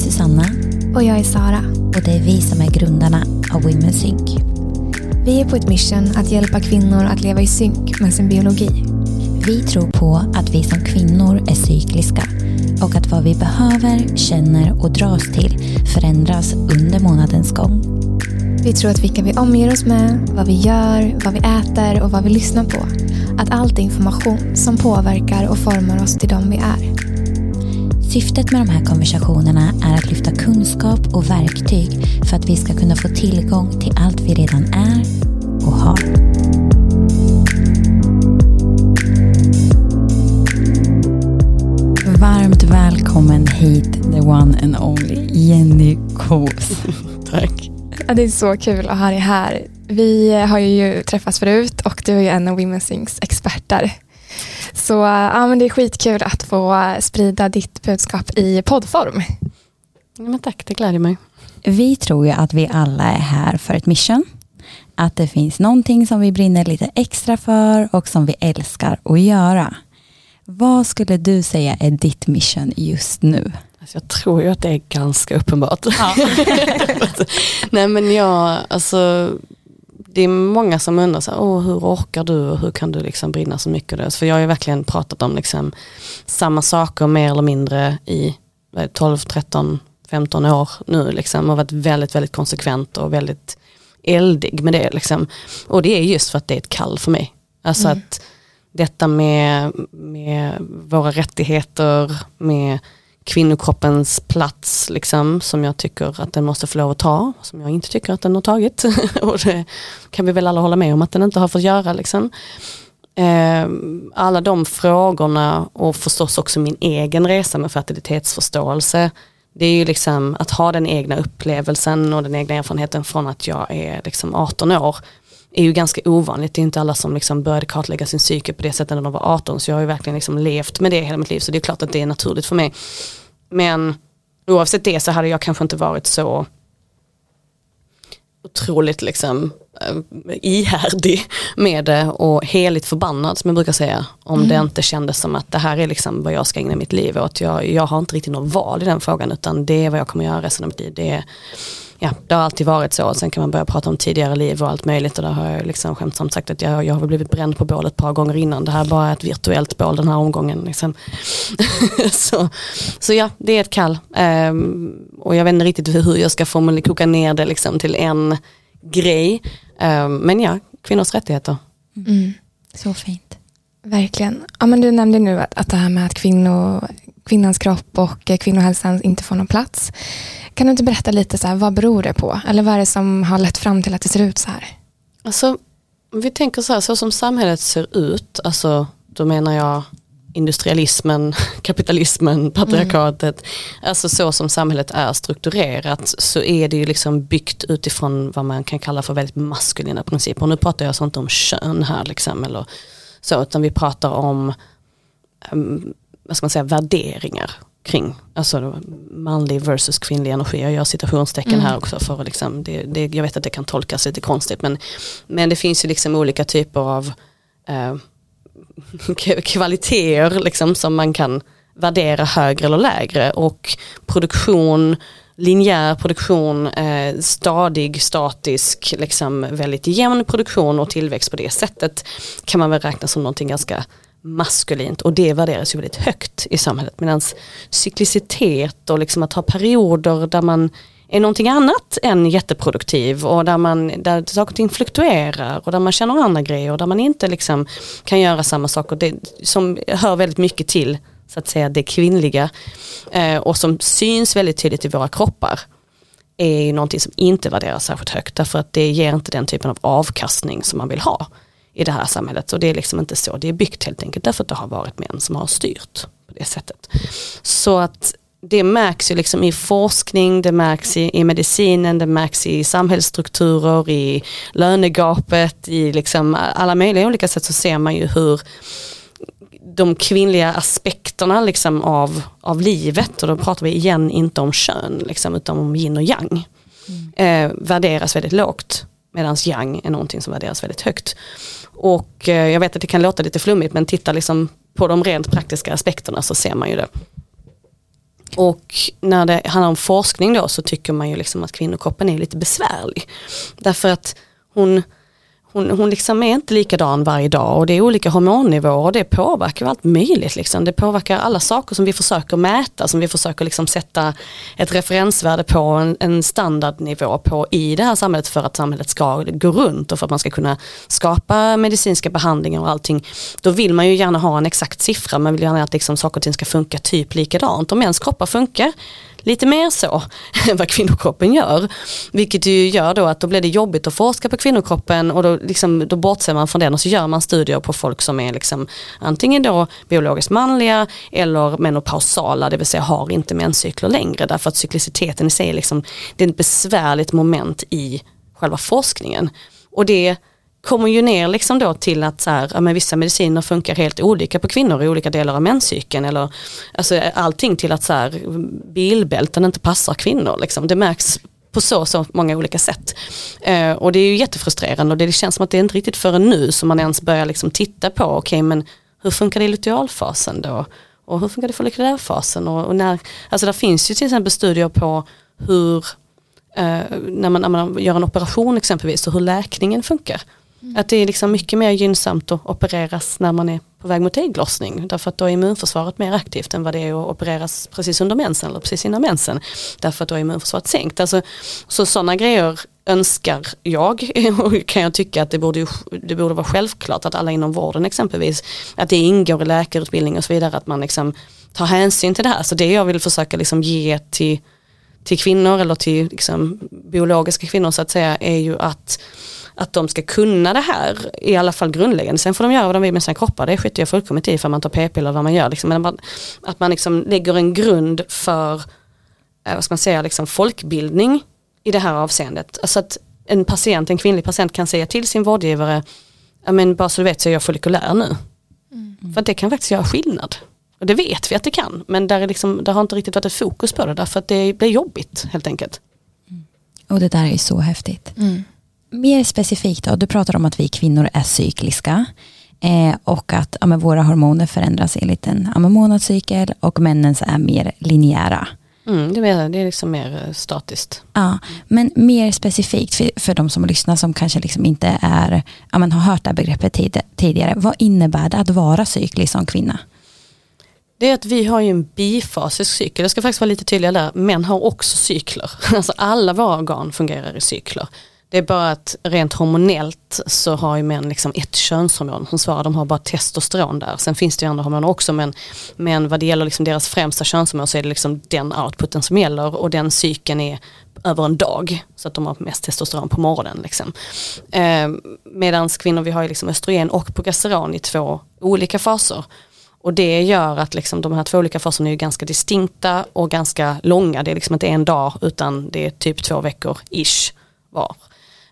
Susanna. Och jag är Sara. Och det är vi som är grundarna av Women Sync. Vi är på ett mission att hjälpa kvinnor att leva i synk med sin biologi. Vi tror på att vi som kvinnor är cykliska och att vad vi behöver, känner och dras till förändras under månadens gång. Vi tror att vilka vi omger oss med, vad vi gör, vad vi äter och vad vi lyssnar på. Att allt är information som påverkar och formar oss till dem vi är. Syftet med de här konversationerna är att lyfta kunskap och verktyg för att vi ska kunna få tillgång till allt vi redan är och har. Varmt välkommen hit the one and only Jenny Kos. Tack. Ja, det är så kul att ha dig här. Vi har ju träffats förut och du är ju en av Women Sings experter. Så ja, men det är skitkul att få sprida ditt budskap i poddform. Ja, men tack, det gläder mig. Vi tror ju att vi alla är här för ett mission. Att det finns någonting som vi brinner lite extra för och som vi älskar att göra. Vad skulle du säga är ditt mission just nu? Alltså jag tror ju att det är ganska uppenbart. Ja. Nej men jag, alltså det är många som undrar så här, Åh, hur orkar du och hur kan du liksom brinna så mycket? Det? För jag har ju verkligen pratat om liksom samma saker mer eller mindre i 12, 13, 15 år nu liksom och varit väldigt, väldigt konsekvent och väldigt eldig med det liksom. Och det är just för att det är ett kall för mig. Alltså mm. att detta med, med våra rättigheter, med kvinnokroppens plats liksom, som jag tycker att den måste få lov att ta, som jag inte tycker att den har tagit. och det kan vi väl alla hålla med om att den inte har fått göra. Liksom. Eh, alla de frågorna och förstås också min egen resa med fertilitetsförståelse. Det är ju liksom att ha den egna upplevelsen och den egna erfarenheten från att jag är liksom 18 år är ju ganska ovanligt. Det är inte alla som liksom började kartlägga sin psyke på det sättet när de var 18. Så jag har ju verkligen liksom levt med det hela mitt liv. Så det är klart att det är naturligt för mig. Men oavsett det så hade jag kanske inte varit så otroligt liksom äh, ihärdig med det och heligt förbannad som jag brukar säga. Om mm. det inte kändes som att det här är liksom vad jag ska ägna mitt liv åt. Jag, jag har inte riktigt något val i den frågan utan det är vad jag kommer göra resten av mitt liv. Det är, ja, det har alltid varit så. Sen kan man börja prata om tidigare liv och allt möjligt och där har jag liksom skämtsamt sagt att jag, jag har blivit bränd på bålet ett par gånger innan. Det här är bara ett virtuellt bål den här omgången. Liksom. så, så ja, det är ett kall. Um, och jag vet inte riktigt hur jag ska formulera, koka ner det liksom till en grej. Um, men ja, kvinnors rättigheter. Mm. Så fint. Verkligen. Ja, men du nämnde nu att, att det här med att kvinnor, kvinnans kropp och kvinnohälsan inte får någon plats. Kan du inte berätta lite, så här, vad beror det på? Eller vad är det som har lett fram till att det ser ut så här? Alltså, vi tänker så här, så som samhället ser ut, alltså, då menar jag industrialismen, kapitalismen, patriarkatet, mm. alltså så som samhället är strukturerat så är det ju liksom byggt utifrån vad man kan kalla för väldigt maskulina principer. Och nu pratar jag alltså inte om kön här liksom, eller så, utan vi pratar om um, vad ska man säga, värderingar kring alltså manlig versus kvinnlig energi. Jag gör citationstecken mm. här också för att liksom, det, det, jag vet att det kan tolkas lite konstigt men, men det finns ju liksom olika typer av eh, kvaliteter liksom, som man kan värdera högre eller lägre och produktion, linjär produktion, eh, stadig, statisk, liksom väldigt jämn produktion och tillväxt på det sättet kan man väl räkna som någonting ganska maskulint och det värderas ju väldigt högt i samhället medan cyklicitet och liksom att ha perioder där man är någonting annat än jätteproduktiv och där, man, där saker och ting fluktuerar och där man känner andra grejer och där man inte liksom kan göra samma saker. Det, som hör väldigt mycket till så att säga det kvinnliga eh, och som syns väldigt tydligt i våra kroppar är ju någonting som inte värderas särskilt högt därför att det ger inte den typen av avkastning som man vill ha i det här samhället och det är liksom inte så, det är byggt helt enkelt därför att det har varit män som har styrt på det sättet. Så att det märks ju liksom i forskning, det märks i, i medicinen, det märks i samhällsstrukturer, i lönegapet, i liksom alla möjliga olika sätt så ser man ju hur de kvinnliga aspekterna liksom av, av livet, och då pratar vi igen inte om kön, liksom, utan om yin och yang, mm. eh, värderas väldigt lågt. Medan yang är någonting som värderas väldigt högt. Och eh, jag vet att det kan låta lite flummigt men titta liksom på de rent praktiska aspekterna så ser man ju det. Och när det handlar om forskning då så tycker man ju liksom att kvinnokroppen är lite besvärlig. Därför att hon hon, hon liksom är inte likadan varje dag och det är olika hormonnivåer och det påverkar allt möjligt. Liksom. Det påverkar alla saker som vi försöker mäta, som vi försöker liksom sätta ett referensvärde på, en, en standardnivå på i det här samhället för att samhället ska gå runt och för att man ska kunna skapa medicinska behandlingar och allting. Då vill man ju gärna ha en exakt siffra, man vill gärna att liksom saker och ting ska funka typ likadant. Om ens kroppar funkar lite mer så än vad kvinnokroppen gör. Vilket ju gör då att då blir det jobbigt att forska på kvinnokroppen och då, liksom, då bortser man från den och så gör man studier på folk som är liksom, antingen då biologiskt manliga eller menopausala, det vill säga har inte menscykler längre därför att cykliciteten i sig är, liksom, det är ett besvärligt moment i själva forskningen. Och det kommer ju ner liksom då till att så här, ja, men vissa mediciner funkar helt olika på kvinnor i olika delar av menscykeln. Eller, alltså, allting till att så här, bilbälten inte passar kvinnor. Liksom. Det märks på så, så många olika sätt. Eh, och det är ju jättefrustrerande och det känns som att det är inte riktigt förrän nu som man ens börjar liksom titta på, okej okay, men hur funkar det i lutealfasen då? Och hur funkar det i follikulärfasen? Och, och när, alltså där finns ju till exempel studier på hur, eh, när, man, när man gör en operation exempelvis, och hur läkningen funkar. Att det är liksom mycket mer gynnsamt att opereras när man är på väg mot ägglossning. Därför att då är immunförsvaret mer aktivt än vad det är att opereras precis under mensen eller precis innan mensen. Därför att då är immunförsvaret sänkt. Alltså, så sådana grejer önskar jag och kan jag tycka att det borde, det borde vara självklart att alla inom vården exempelvis, att det ingår i läkarutbildning och så vidare, att man liksom tar hänsyn till det här. Så det jag vill försöka liksom ge till, till kvinnor eller till liksom biologiska kvinnor så att säga är ju att att de ska kunna det här, i alla fall grundläggande. Sen får de göra vad de vill med sina kroppar, det skiter jag fullkomligt i för man tar p-piller vad man gör. Liksom. Men att man liksom lägger en grund för, eh, vad ska man säga, liksom folkbildning i det här avseendet. Alltså att en patient, en kvinnlig patient kan säga till sin vårdgivare, men bara så du vet så är jag follikulär nu. Mm. För det kan faktiskt göra skillnad. Och det vet vi att det kan, men där, är liksom, där har inte riktigt varit ett fokus på det därför att det blir jobbigt helt enkelt. Mm. Och det där är så häftigt. Mm mer specifikt då, du pratar om att vi kvinnor är cykliska eh, och att ja, våra hormoner förändras enligt en ja, månadscykel och männens är mer linjära. Mm, det, är, det är liksom mer eh, statiskt. Ja, men mer specifikt för, för de som lyssnar som kanske liksom inte är, ja, men har hört det här begreppet tid, tidigare. Vad innebär det att vara cyklisk som kvinna? Det är att vi har ju en bifasisk cykel. Jag ska faktiskt vara lite tydligare där. Män har också cykler. Alltså alla våra organ fungerar i cykler. Det är bara att rent hormonellt så har ju män liksom ett könshormon som svarar, de har bara testosteron där. Sen finns det ju andra hormoner också men, men vad det gäller liksom deras främsta könshormon så är det liksom den outputen som gäller och den cykeln är över en dag. Så att de har mest testosteron på morgonen. Liksom. Eh, Medan kvinnor vi har ju liksom östrogen och progesteron i två olika faser. Och det gör att liksom de här två olika faserna är ganska distinkta och ganska långa. Det är liksom inte en dag utan det är typ två veckor ish var.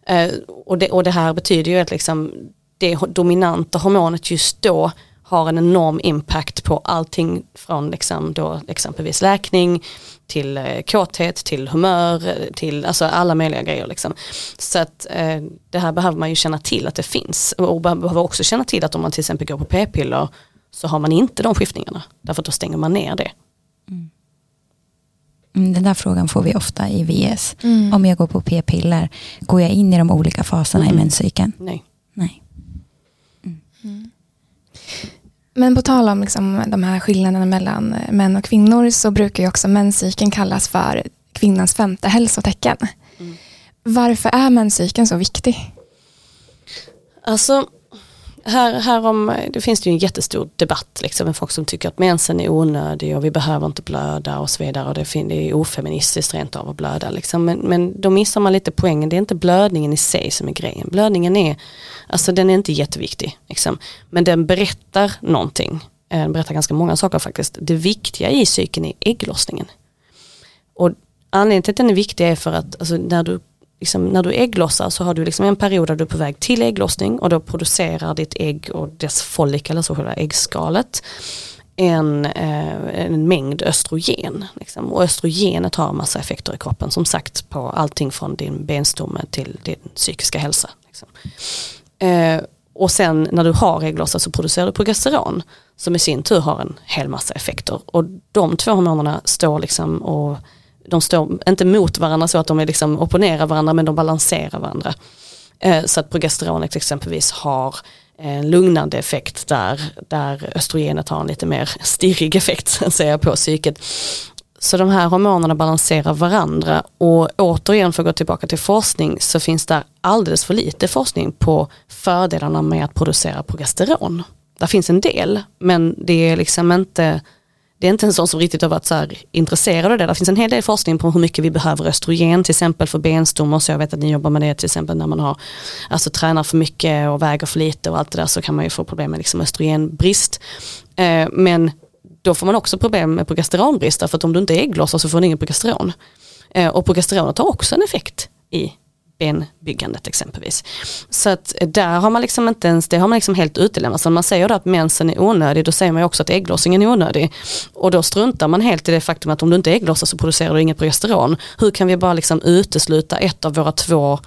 Eh, och, det, och det här betyder ju att liksom det dominanta hormonet just då har en enorm impact på allting från liksom då exempelvis läkning till eh, kåthet, till humör, eh, till alltså alla möjliga grejer. Liksom. Så att eh, det här behöver man ju känna till att det finns och behöver också känna till att om man till exempel går på p-piller så har man inte de skiftningarna därför att då stänger man ner det. Mm. Mm, den där frågan får vi ofta i VS. Mm. Om jag går på p-piller, går jag in i de olika faserna mm. i menscykeln? Nej. Nej. Mm. Men på tal om liksom de här skillnaderna mellan män och kvinnor så brukar ju också menscykeln kallas för kvinnans femte hälsotecken. Mm. Varför är menscykeln så viktig? Alltså här, här om, det finns det ju en jättestor debatt liksom, med folk som tycker att mensen är onödig och vi behöver inte blöda och så vidare och det, det är ofeministiskt rent av att blöda. Liksom. Men, men då missar man lite poängen, det är inte blödningen i sig som är grejen. Blödningen är, alltså den är inte jätteviktig. Liksom. Men den berättar någonting, eh, den berättar ganska många saker faktiskt. Det viktiga i cykeln är ägglossningen. Och anledningen till att den är viktig är för att alltså, när du liksom, när du ägglossar så har du liksom en period där du är på väg till ägglossning och då producerar ditt ägg och dess follikel, alltså själva äggskalet, en, eh, en mängd östrogen. Liksom. Och östrogenet har massa effekter i kroppen, som sagt på allting från din benstomme till din psykiska hälsa. Liksom. Eh, Och sen när du har ägglossar så producerar du progesteron som i sin tur har en hel massa effekter. Och de två hormonerna står liksom och de står inte mot varandra så att de är liksom opponerar varandra men de balanserar varandra. Eh, så att progesteronet exempelvis har en lugnande effekt där, där östrogenet har en lite mer stirrig effekt så att säga, på psyket. Så de här hormonerna balanserar varandra och återigen för att gå tillbaka till forskning så finns det alldeles för lite forskning på fördelarna med att producera progesteron. Det finns en del men det är liksom inte det är inte en sån som riktigt har varit så intresserad av det. Det finns en hel del forskning på hur mycket vi behöver östrogen till exempel för benstommar. Så jag vet att ni jobbar med det till exempel när man har, alltså tränar för mycket och väger för lite och allt det där så kan man ju få problem med liksom östrogenbrist. Eh, men då får man också problem med progesteronbrist för att om du inte är ägglossare så får du ingen progesteron. Eh, och progesteronet har också en effekt i benbyggandet exempelvis. Så att eh, där har man liksom inte ens, det har man liksom helt utelämnat. Så när man säger att mensen är onödig, då säger man också att ägglossningen är onödig. Och då struntar man helt i det faktum att om du inte ägglossar så producerar du inget progesteron. Hur kan vi bara liksom utesluta ett av våra två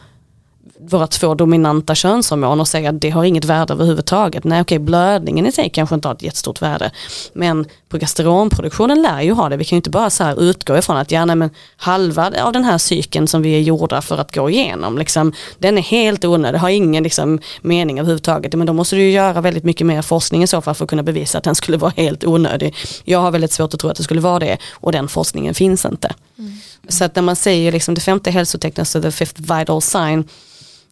våra två dominanta könshormon och säga att det har inget värde överhuvudtaget. Nej okej, blödningen i sig kanske inte har ett jättestort värde. Men progesteronproduktionen lär ju ha det. Vi kan ju inte bara så här utgå ifrån att ja, nej, men halva av den här cykeln som vi är gjorda för att gå igenom, liksom, den är helt onödig, har ingen liksom, mening överhuvudtaget. Men då måste du ju göra väldigt mycket mer forskning i så fall för att kunna bevisa att den skulle vara helt onödig. Jag har väldigt svårt att tro att det skulle vara det och den forskningen finns inte. Mm. Så att när man säger liksom det femte hälsotecknet, så the fifth vital sign,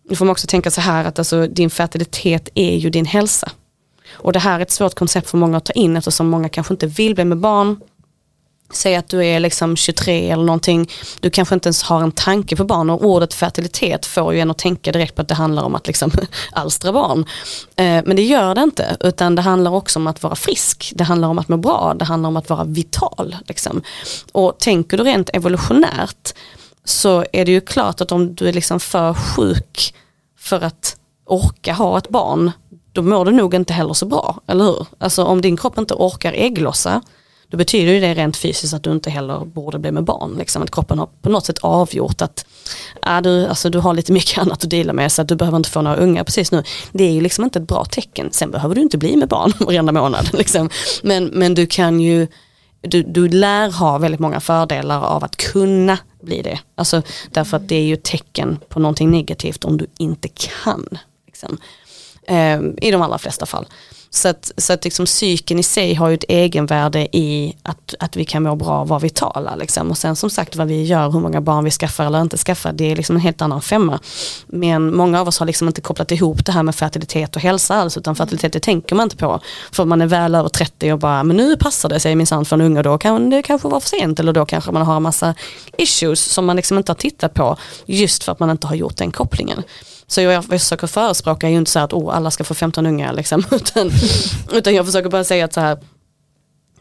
nu får man också tänka så här att alltså, din fertilitet är ju din hälsa. Och det här är ett svårt koncept för många att ta in eftersom många kanske inte vill bli med barn. Säg att du är liksom 23 eller någonting, du kanske inte ens har en tanke på barn och ordet fertilitet får ju en att tänka direkt på att det handlar om att liksom alstra barn. Eh, men det gör det inte, utan det handlar också om att vara frisk, det handlar om att må bra, det handlar om att vara vital. Liksom. Och tänker du rent evolutionärt så är det ju klart att om du är liksom för sjuk för att orka ha ett barn, då mår du nog inte heller så bra, eller hur? Alltså om din kropp inte orkar ägglossa, då betyder ju det rent fysiskt att du inte heller borde bli med barn. Liksom. Att kroppen har på något sätt avgjort att äh, du, alltså, du har lite mycket annat att dela med så att du behöver inte få några unga precis nu. Det är ju liksom inte ett bra tecken. Sen behöver du inte bli med barn varenda månad. Liksom. Men, men du kan ju du, du lär ha väldigt många fördelar av att kunna bli det. Alltså, därför att det är ju tecken på någonting negativt om du inte kan. Liksom. Eh, I de allra flesta fall. Så att, så att liksom psyken i sig har ju ett egenvärde i att, att vi kan må bra vad vara vitala. Liksom. Och sen som sagt vad vi gör, hur många barn vi skaffar eller inte skaffar, det är liksom en helt annan femma. Men många av oss har liksom inte kopplat ihop det här med fertilitet och hälsa alls, utan fertilitet det tänker man inte på. För man är väl över 30 och bara, men nu passar det sig minsann för en unge, då kan det kanske vara för sent eller då kanske man har en massa issues som man liksom inte har tittat på just för att man inte har gjort den kopplingen. Så jag, jag försöker förespråka är ju inte så att oh, alla ska få 15 unga liksom, utan, utan jag försöker bara säga att så här,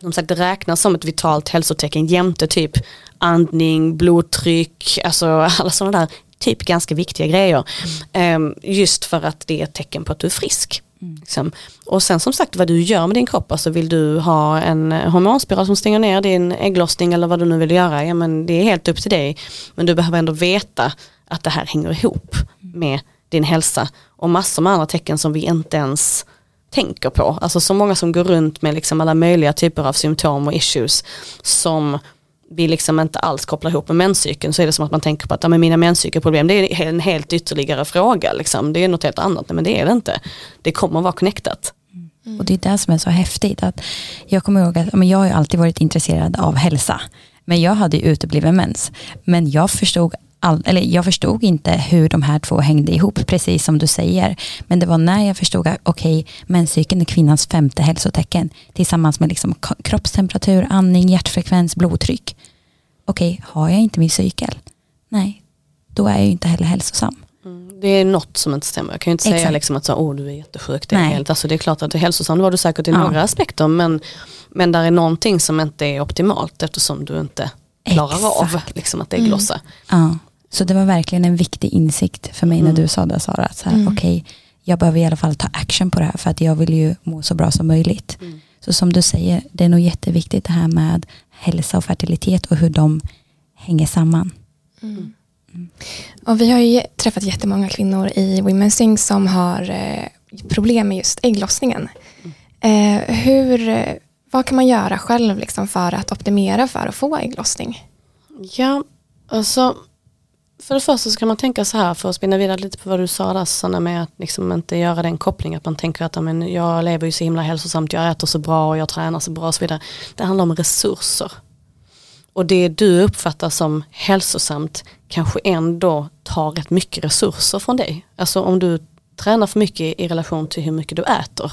som sagt det räknas som ett vitalt hälsotecken jämte typ andning, blodtryck, alltså alla sådana där typ ganska viktiga grejer. Mm. Just för att det är ett tecken på att du är frisk. Mm. Liksom. Och sen som sagt vad du gör med din kropp, alltså vill du ha en hormonspiral som stänger ner din ägglossning eller vad du nu vill göra, ja men det är helt upp till dig. Men du behöver ändå veta att det här hänger ihop med din hälsa och massor med andra tecken som vi inte ens tänker på. Alltså så många som går runt med liksom alla möjliga typer av symptom och issues som vi liksom inte alls kopplar ihop med menscykeln så är det som att man tänker på att ja, men mina menscykelproblem det är en helt ytterligare fråga. Liksom. Det är något helt annat, men det är det inte. Det kommer att vara connectat. Mm. Och det är det som är så häftigt. Att jag kommer ihåg att jag har alltid varit intresserad av hälsa. Men jag hade utebliven mens. Men jag förstod all, eller jag förstod inte hur de här två hängde ihop, precis som du säger. Men det var när jag förstod att okej, okay, menscykeln är kvinnans femte hälsotecken tillsammans med liksom kroppstemperatur, andning, hjärtfrekvens, blodtryck. Okej, okay, har jag inte min cykel? Nej, då är jag inte heller hälsosam. Mm, det är något som inte stämmer. Jag kan ju inte Exakt. säga liksom att så, oh, du är jättesjuk. Det är, helt, alltså, det är klart att det är hälsosam, det var du säkert i ja. några aspekter. Men, men där är någonting som inte är optimalt eftersom du inte klarar Exakt. av liksom, att ägglossa. Mm. Ja. Så det var verkligen en viktig insikt för mig mm. när du sa det Sara. Att mm. okay, jag behöver i alla fall ta action på det här för att jag vill ju må så bra som möjligt. Mm. Så som du säger, det är nog jätteviktigt det här med hälsa och fertilitet och hur de hänger samman. Mm. Och vi har ju träffat jättemånga kvinnor i Women's Sing som har eh, problem med just ägglossningen. Eh, hur, vad kan man göra själv liksom för att optimera för att få ägglossning? Ja, alltså för det första så kan man tänka så här för att spinna vidare lite på vad du sa där Sanna med att liksom inte göra den kopplingen att man tänker att men, jag lever ju så himla hälsosamt, jag äter så bra och jag tränar så bra och så vidare. Det handlar om resurser. Och det du uppfattar som hälsosamt kanske ändå tar rätt mycket resurser från dig. Alltså om du tränar för mycket i relation till hur mycket du äter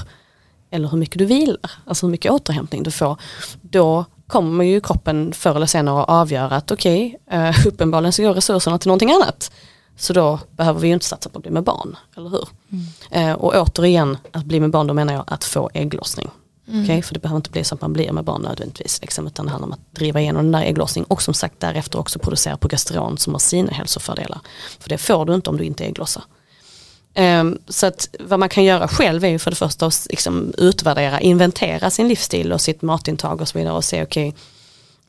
eller hur mycket du vilar, alltså hur mycket återhämtning du får, då kommer ju kroppen förr eller senare att avgöra att okej, okay, uh, eh, uppenbarligen så går resurserna till någonting annat. Så då behöver vi ju inte satsa på att bli med barn, eller hur? Mm. Uh, och återigen, att bli med barn, då menar jag att få ägglossning. Mm. Okay? För det behöver inte bli så att man blir med barn nödvändigtvis. Liksom, utan det handlar om att driva igenom den där ägglossning och som sagt därefter också producera progesteron som har sina hälsofördelar. För det får du inte om du inte ägglossar. Um, Ehm, så att vad man kan göra själv är ju för det första att liksom utvärdera, inventera sin livsstil och sitt matintag och så vidare och se okej okay,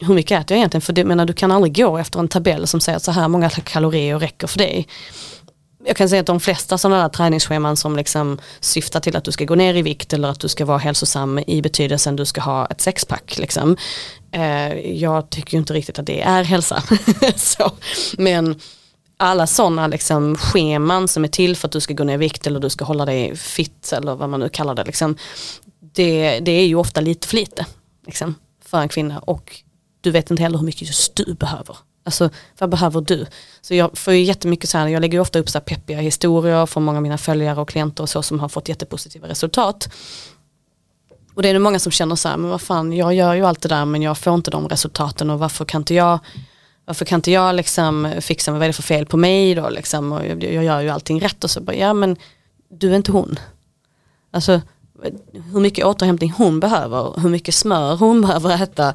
hur mycket äter jag egentligen? För det, menar, du kan aldrig gå efter en tabell som säger att så här många kalorier räcker för dig. Jag kan säga att de flesta sådana där träningsscheman som liksom syftar till att du ska gå ner i vikt eller att du ska vara hälsosam i betydelsen du ska ha ett sexpack. Liksom. Eh, jag tycker inte riktigt att det är hälsa. så, men alla sådana liksom scheman som är till för att du ska gå ner i vikt eller du ska hålla dig fit eller vad man nu kallar det. Liksom, det, det är ju ofta lite för lite liksom, för en kvinna och du vet inte heller hur mycket just du behöver. Alltså vad behöver du? Så jag får ju jättemycket så här, jag lägger ju ofta upp så här peppiga historier från många av mina följare och klienter och så som har fått jättepositiva resultat. Och det är det många som känner så här, men vad fan jag gör ju allt det där men jag får inte de resultaten och varför kan inte jag varför kan inte jag liksom fixa mig, vad är det för fel på mig då liksom, och jag, jag gör ju allting rätt och så bara, ja men du är inte hon. Alltså hur mycket återhämtning hon behöver, hur mycket smör hon behöver äta,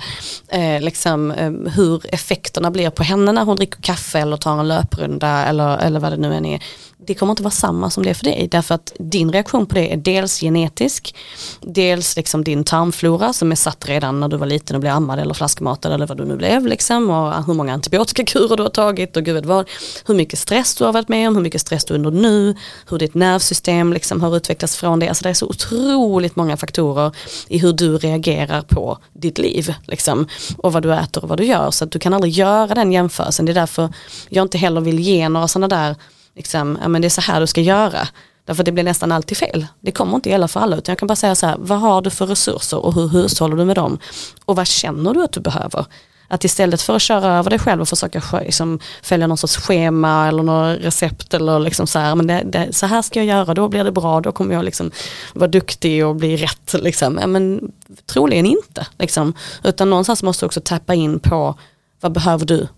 eh, liksom, eh, hur effekterna blir på henne när hon dricker kaffe eller tar en löprunda eller, eller vad det nu än är det kommer inte vara samma som det är för dig. Därför att din reaktion på det är dels genetisk, dels liksom din tarmflora som är satt redan när du var liten och blev ammad eller flaskmatad eller vad du nu blev. Liksom, och ah, hur många antibiotikakurer du har tagit och gud vad. Hur mycket stress du har varit med om, hur mycket stress du är under nu, hur ditt nervsystem liksom har utvecklats från det. Alltså det är så otroligt många faktorer i hur du reagerar på ditt liv. Liksom, och vad du äter och vad du gör. Så att du kan aldrig göra den jämförelsen. Det är därför jag inte heller vill ge några sådana där liksom, ja, men det är så här du ska göra. Därför det blir nästan alltid fel. Det kommer inte gälla för alla utan jag kan bara säga så här, vad har du för resurser och hur hushåller du med dem? Och vad känner du att du behöver? Att istället för att köra över dig själv och försöka liksom, följa någon sorts schema eller något recept eller liksom så här, men det, det, så här ska jag göra, då blir det bra, då kommer jag liksom vara duktig och bli rätt. Liksom. Ja, men troligen inte. Liksom. Utan någonstans måste du också tappa in på vad behöver du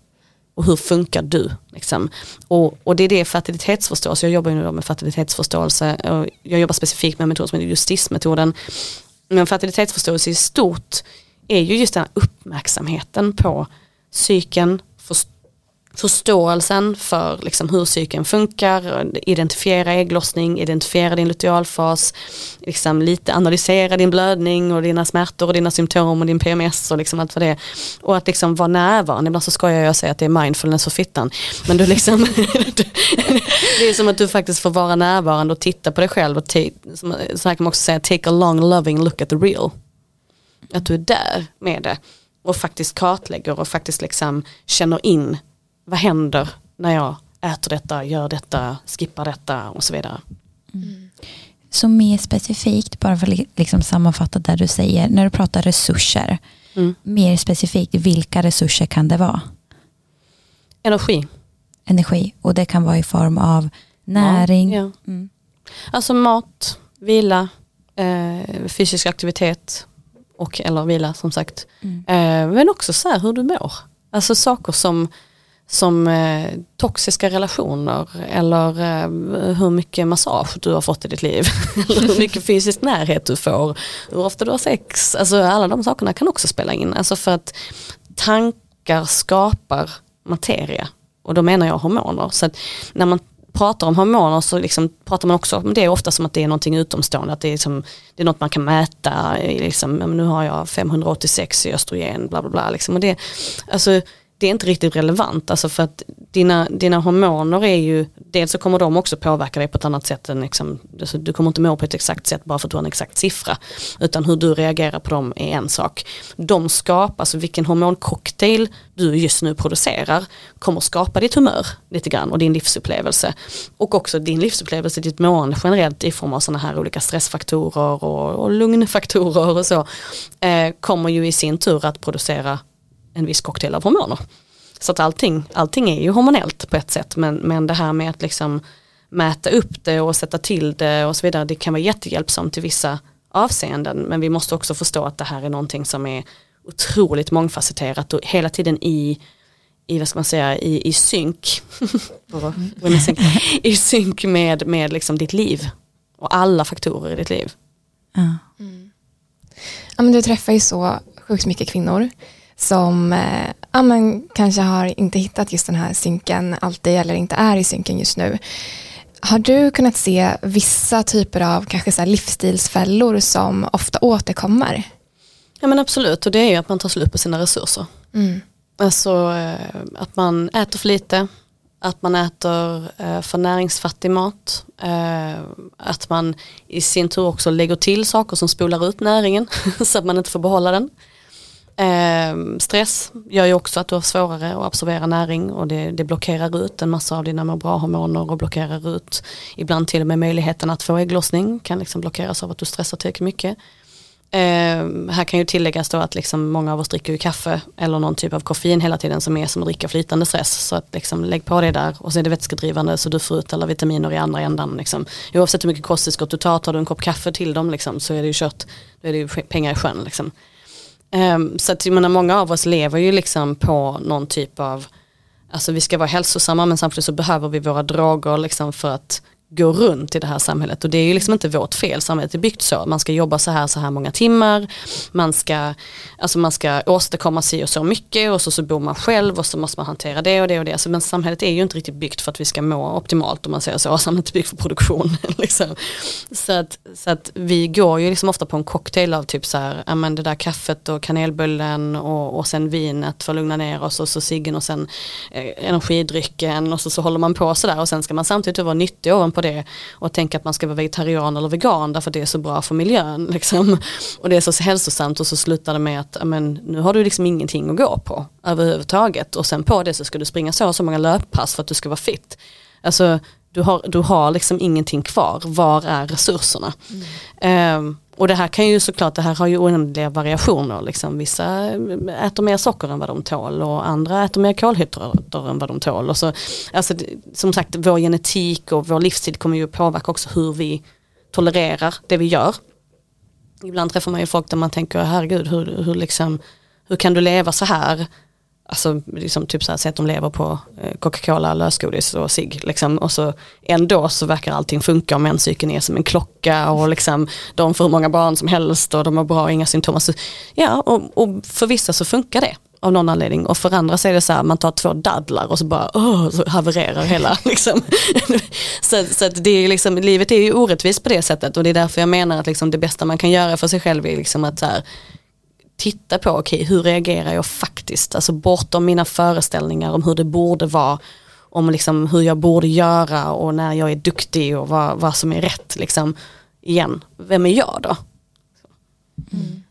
och hur funkar du? Liksom. Och, och det är det fertilitetsförståelse, jag jobbar ju nu med fertilitetsförståelse och jag jobbar specifikt med en metod som heter justismetoden. Men fertilitetsförståelse i stort är ju just den här uppmärksamheten på psyken, förståelsen för liksom hur cykeln funkar, identifiera ägglossning, identifiera din lutealfas, liksom lite analysera din blödning och dina smärtor och dina symptom och din PMS och liksom allt vad det är. Och att liksom vara närvarande, ibland så skojar jag och säger att det är mindfulness för fittan. Men du liksom, det är som att du faktiskt får vara närvarande och titta på dig själv och så här kan man också säga take a long loving look at the real. Att du är där med det och faktiskt kartlägger och faktiskt liksom känner in vad händer när jag äter detta, gör detta, skippar detta och så vidare. Mm. Så mer specifikt, bara för att liksom sammanfatta det du säger, när du pratar resurser, mm. mer specifikt, vilka resurser kan det vara? Energi. Energi, och det kan vara i form av näring? Ja, ja. Mm. Alltså mat, vila, eh, fysisk aktivitet och eller vila som sagt. Mm. Eh, men också så här hur du mår. Alltså saker som som eh, toxiska relationer eller eh, hur mycket massage du har fått i ditt liv. hur mycket fysisk närhet du får, hur ofta du har sex. Alltså alla de sakerna kan också spela in. Alltså för att tankar skapar materia och då menar jag hormoner. Så att när man pratar om hormoner så liksom pratar man också om det ofta som att det är någonting utomstående, att det är, som, det är något man kan mäta, liksom, nu har jag 586 i östrogen, bla bla bla. Liksom. Och det, alltså, det är inte riktigt relevant, alltså för att dina, dina hormoner är ju, dels så kommer de också påverka dig på ett annat sätt än liksom, alltså du kommer inte må på ett exakt sätt bara för att du har en exakt siffra. Utan hur du reagerar på dem är en sak. De skapar, alltså vilken hormoncocktail du just nu producerar kommer skapa ditt humör lite grann och din livsupplevelse. Och också din livsupplevelse, ditt mående generellt i form av sådana här olika stressfaktorer och, och lugnfaktorer och så. Eh, kommer ju i sin tur att producera en viss cocktail av hormoner. Så att allting, allting är ju hormonellt på ett sätt men, men det här med att liksom mäta upp det och sätta till det och så vidare det kan vara jättehjälpsamt i vissa avseenden men vi måste också förstå att det här är någonting som är otroligt mångfacetterat och hela tiden i i, vad ska man säga, i, i synk i synk med, med liksom ditt liv och alla faktorer i ditt liv. Ja. Mm. Ja, men du träffar ju så sjukt mycket kvinnor som eh, ja, men kanske har inte hittat just den här synken alltid eller inte är i synken just nu. Har du kunnat se vissa typer av kanske så livsstilsfällor som ofta återkommer? Ja men absolut och det är ju att man tar slut på sina resurser. Mm. Alltså eh, att man äter för lite, att man äter eh, för näringsfattig mat, eh, att man i sin tur också lägger till saker som spolar ut näringen så att man inte får behålla den. Eh, stress gör ju också att du har svårare att absorbera näring och det, det blockerar ut en massa av dina må bra-hormoner och blockerar ut ibland till och med möjligheten att få ägglossning kan liksom blockeras av att du stressar tillräckligt mycket. Eh, här kan ju tilläggas då att liksom många av oss dricker ju kaffe eller någon typ av koffein hela tiden som är som att dricka flytande stress. Så att liksom lägg på det där och så är det vätskedrivande så du får ut alla vitaminer i andra ändan. Liksom. Oavsett hur mycket kosttillskott du tar, tar du en kopp kaffe till dem liksom, så är det ju kört, då är det ju pengar i sjön. Liksom. Um, så att jag menar, många av oss lever ju liksom på någon typ av, alltså vi ska vara hälsosamma men samtidigt så behöver vi våra droger liksom för att går runt i det här samhället och det är ju liksom inte vårt fel, samhället är byggt så. Man ska jobba så här så här många timmar, man ska, alltså man ska åstadkomma sig och så mycket och så, så bor man själv och så måste man hantera det och det och det. Alltså, men samhället är ju inte riktigt byggt för att vi ska må optimalt om man säger så, samhället är byggt för produktion. liksom. så, att, så att vi går ju liksom ofta på en cocktail av typ så här, ja men det där kaffet och kanelbullen och, och sen vinet för att lugna ner oss och så ciggen och sen eh, energidrycken och så, så håller man på sådär och sen ska man samtidigt vara nyttig ovanpå det och tänka att man ska vara vegetarian eller vegan därför att det är så bra för miljön. Liksom. Och det är så hälsosamt och så slutar det med att amen, nu har du liksom ingenting att gå på överhuvudtaget och sen på det så ska du springa så och så många löppass för att du ska vara fit. Alltså du har, du har liksom ingenting kvar, var är resurserna? Mm. Um, och det här kan ju såklart, det här har ju oändliga variationer. Liksom. Vissa äter mer socker än vad de tål och andra äter mer kolhydrater än vad de tål. Och så, alltså, som sagt, vår genetik och vår livsstil kommer ju påverka också hur vi tolererar det vi gör. Ibland träffar man ju folk där man tänker, herregud, hur, hur, liksom, hur kan du leva så här? Alltså liksom typ så här, säg att de lever på eh, Coca-Cola, lösgodis och cigg. Liksom. Och så ändå så verkar allting funka och menscykeln är som en klocka och liksom de får hur många barn som helst och de har bra och inga symptom. Så, ja, och, och, för vissa så funkar det av någon anledning och för andra så är det så här man tar två dadlar och så bara oh, så havererar hela liksom. så, så att det är liksom, livet är ju orättvist på det sättet och det är därför jag menar att liksom det bästa man kan göra för sig själv är liksom att så här, titta på, okej okay, hur reagerar jag faktiskt, alltså bortom mina föreställningar om hur det borde vara, om liksom hur jag borde göra och när jag är duktig och vad, vad som är rätt. Liksom. Igen, vem är jag då? Mm.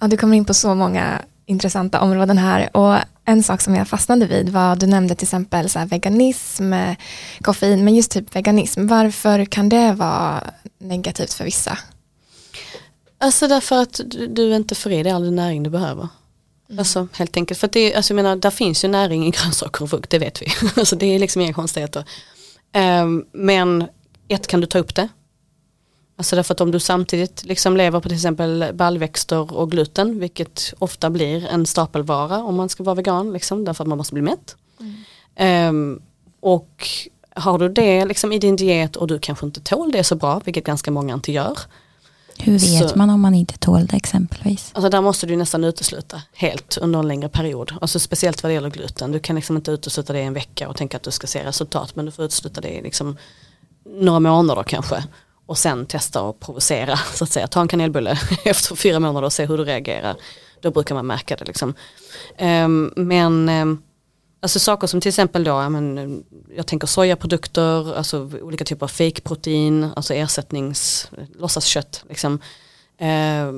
Ja, du kommer in på så många intressanta områden här och en sak som jag fastnade vid var, du nämnde till exempel så veganism, eh, koffein, men just typ veganism, varför kan det vara negativt för vissa? Alltså därför att du inte får i dig all den näring du behöver. Mm. Alltså helt enkelt, för att det, alltså jag menar, där finns ju näring i grönsaker och frukt, det vet vi. alltså det är liksom inga konstigheter. Um, men ett, kan du ta upp det? Alltså därför att om du samtidigt liksom lever på till exempel baljväxter och gluten, vilket ofta blir en stapelvara om man ska vara vegan, liksom, därför att man måste bli mätt. Mm. Um, och har du det liksom i din diet och du kanske inte tål det så bra, vilket ganska många inte gör, hur vet så, man om man inte tål det exempelvis? Alltså där måste du nästan utesluta helt under en längre period. Alltså speciellt vad det gäller gluten. Du kan liksom inte utesluta det i en vecka och tänka att du ska se resultat. Men du får utesluta det i liksom några månader kanske. Och sen testa och provocera så att säga. Ta en kanelbulle efter fyra månader och se hur du reagerar. Då brukar man märka det liksom. Um, men um, Alltså saker som till exempel då, jag, men, jag tänker sojaprodukter, alltså olika typer av fejkprotein, alltså ersättnings, låtsaskött. Liksom. Eh,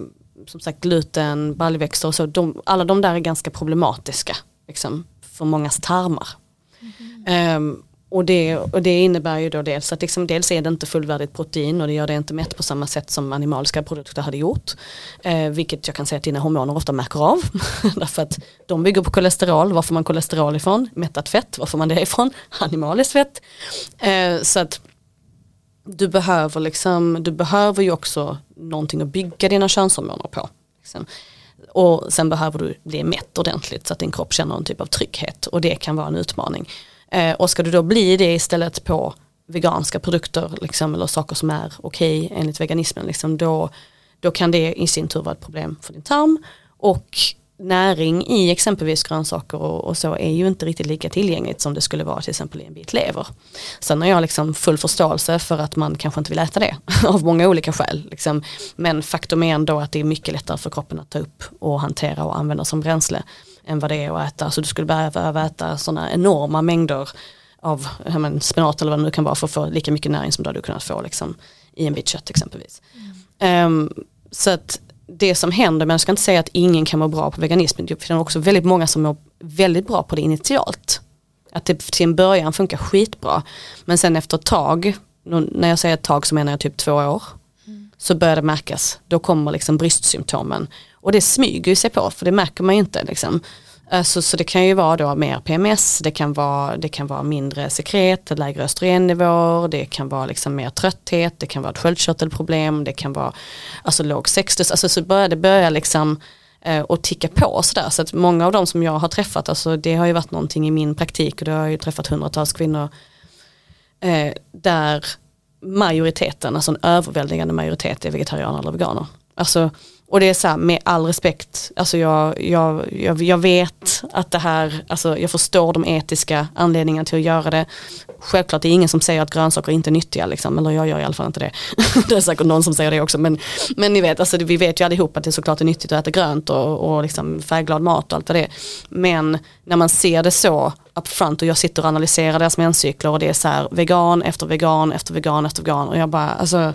som sagt gluten, baljväxter och så, de, alla de där är ganska problematiska liksom, för mångas tarmar. Mm. Um, och, det, och det innebär ju då dels att liksom, dels är det inte fullvärdigt protein och det gör det inte mätt på samma sätt som animaliska produkter hade gjort. Eh, vilket jag kan säga att dina hormoner ofta märker av. Därför att de bygger på kolesterol, var får man kolesterol ifrån? Mättat fett, var får man det ifrån? Animaliskt fett. Eh, så att du behöver, liksom, du behöver ju också någonting att bygga dina könshormoner på. Liksom. Och sen behöver du bli mätt ordentligt så att din kropp känner en typ av trygghet och det kan vara en utmaning. Eh, och ska du då bli det istället på veganska produkter liksom, eller saker som är okej okay, enligt veganismen, liksom, då, då kan det i sin tur vara ett problem för din tarm. Och näring i exempelvis grönsaker och, och, så är ju inte riktigt lika tillgängligt som det skulle vara till exempel i en bit lever. Sen har jag liksom full förståelse för att man kanske inte vill äta det av många olika skäl. Liksom. Men faktum är ändå att det är mycket lättare för kroppen att ta upp och hantera och använda som bränsle än vad det är att äta. Så du skulle behöva äta sådana enorma mängder av men, spenat eller vad det nu kan vara för att få lika mycket näring som du hade kunnat få liksom, i en bit kött exempelvis. Mm. Um, så att det som händer, men jag ska inte säga att ingen kan må bra på veganism, det finns också väldigt många som mår väldigt bra på det initialt. Att det till en början funkar skitbra, men sen efter ett tag, när jag säger ett tag så menar jag typ två år, mm. så börjar det märkas, då kommer liksom bristsymptomen. Och det smyger ju sig på, för det märker man ju inte. Liksom. Eh, så, så det kan ju vara då mer PMS, det kan vara, det kan vara mindre sekret, lägre östrogennivåer, det kan vara liksom mer trötthet, det kan vara ett sköldkörtelproblem, det kan vara alltså låg sextus, alltså så börjar det börja liksom eh, och ticka på sådär. Så att många av de som jag har träffat, alltså det har ju varit någonting i min praktik och det har jag ju träffat hundratals kvinnor eh, där majoriteten, alltså en överväldigande majoritet är vegetarianer eller veganer. Alltså och det är så här, med all respekt, alltså jag, jag, jag, jag, vet att det här, alltså jag förstår de etiska anledningarna till att göra det. Självklart det är ingen som säger att grönsaker inte är nyttiga, liksom, eller jag gör i alla fall inte det. det är säkert någon som säger det också, men, men ni vet, alltså, vi vet ju allihop att det såklart är nyttigt att äta grönt och, och liksom färgglad mat och allt vad det är. Men när man ser det så upfront och jag sitter och analyserar deras menscykler och det är så här vegan efter vegan efter vegan efter vegan och jag bara, alltså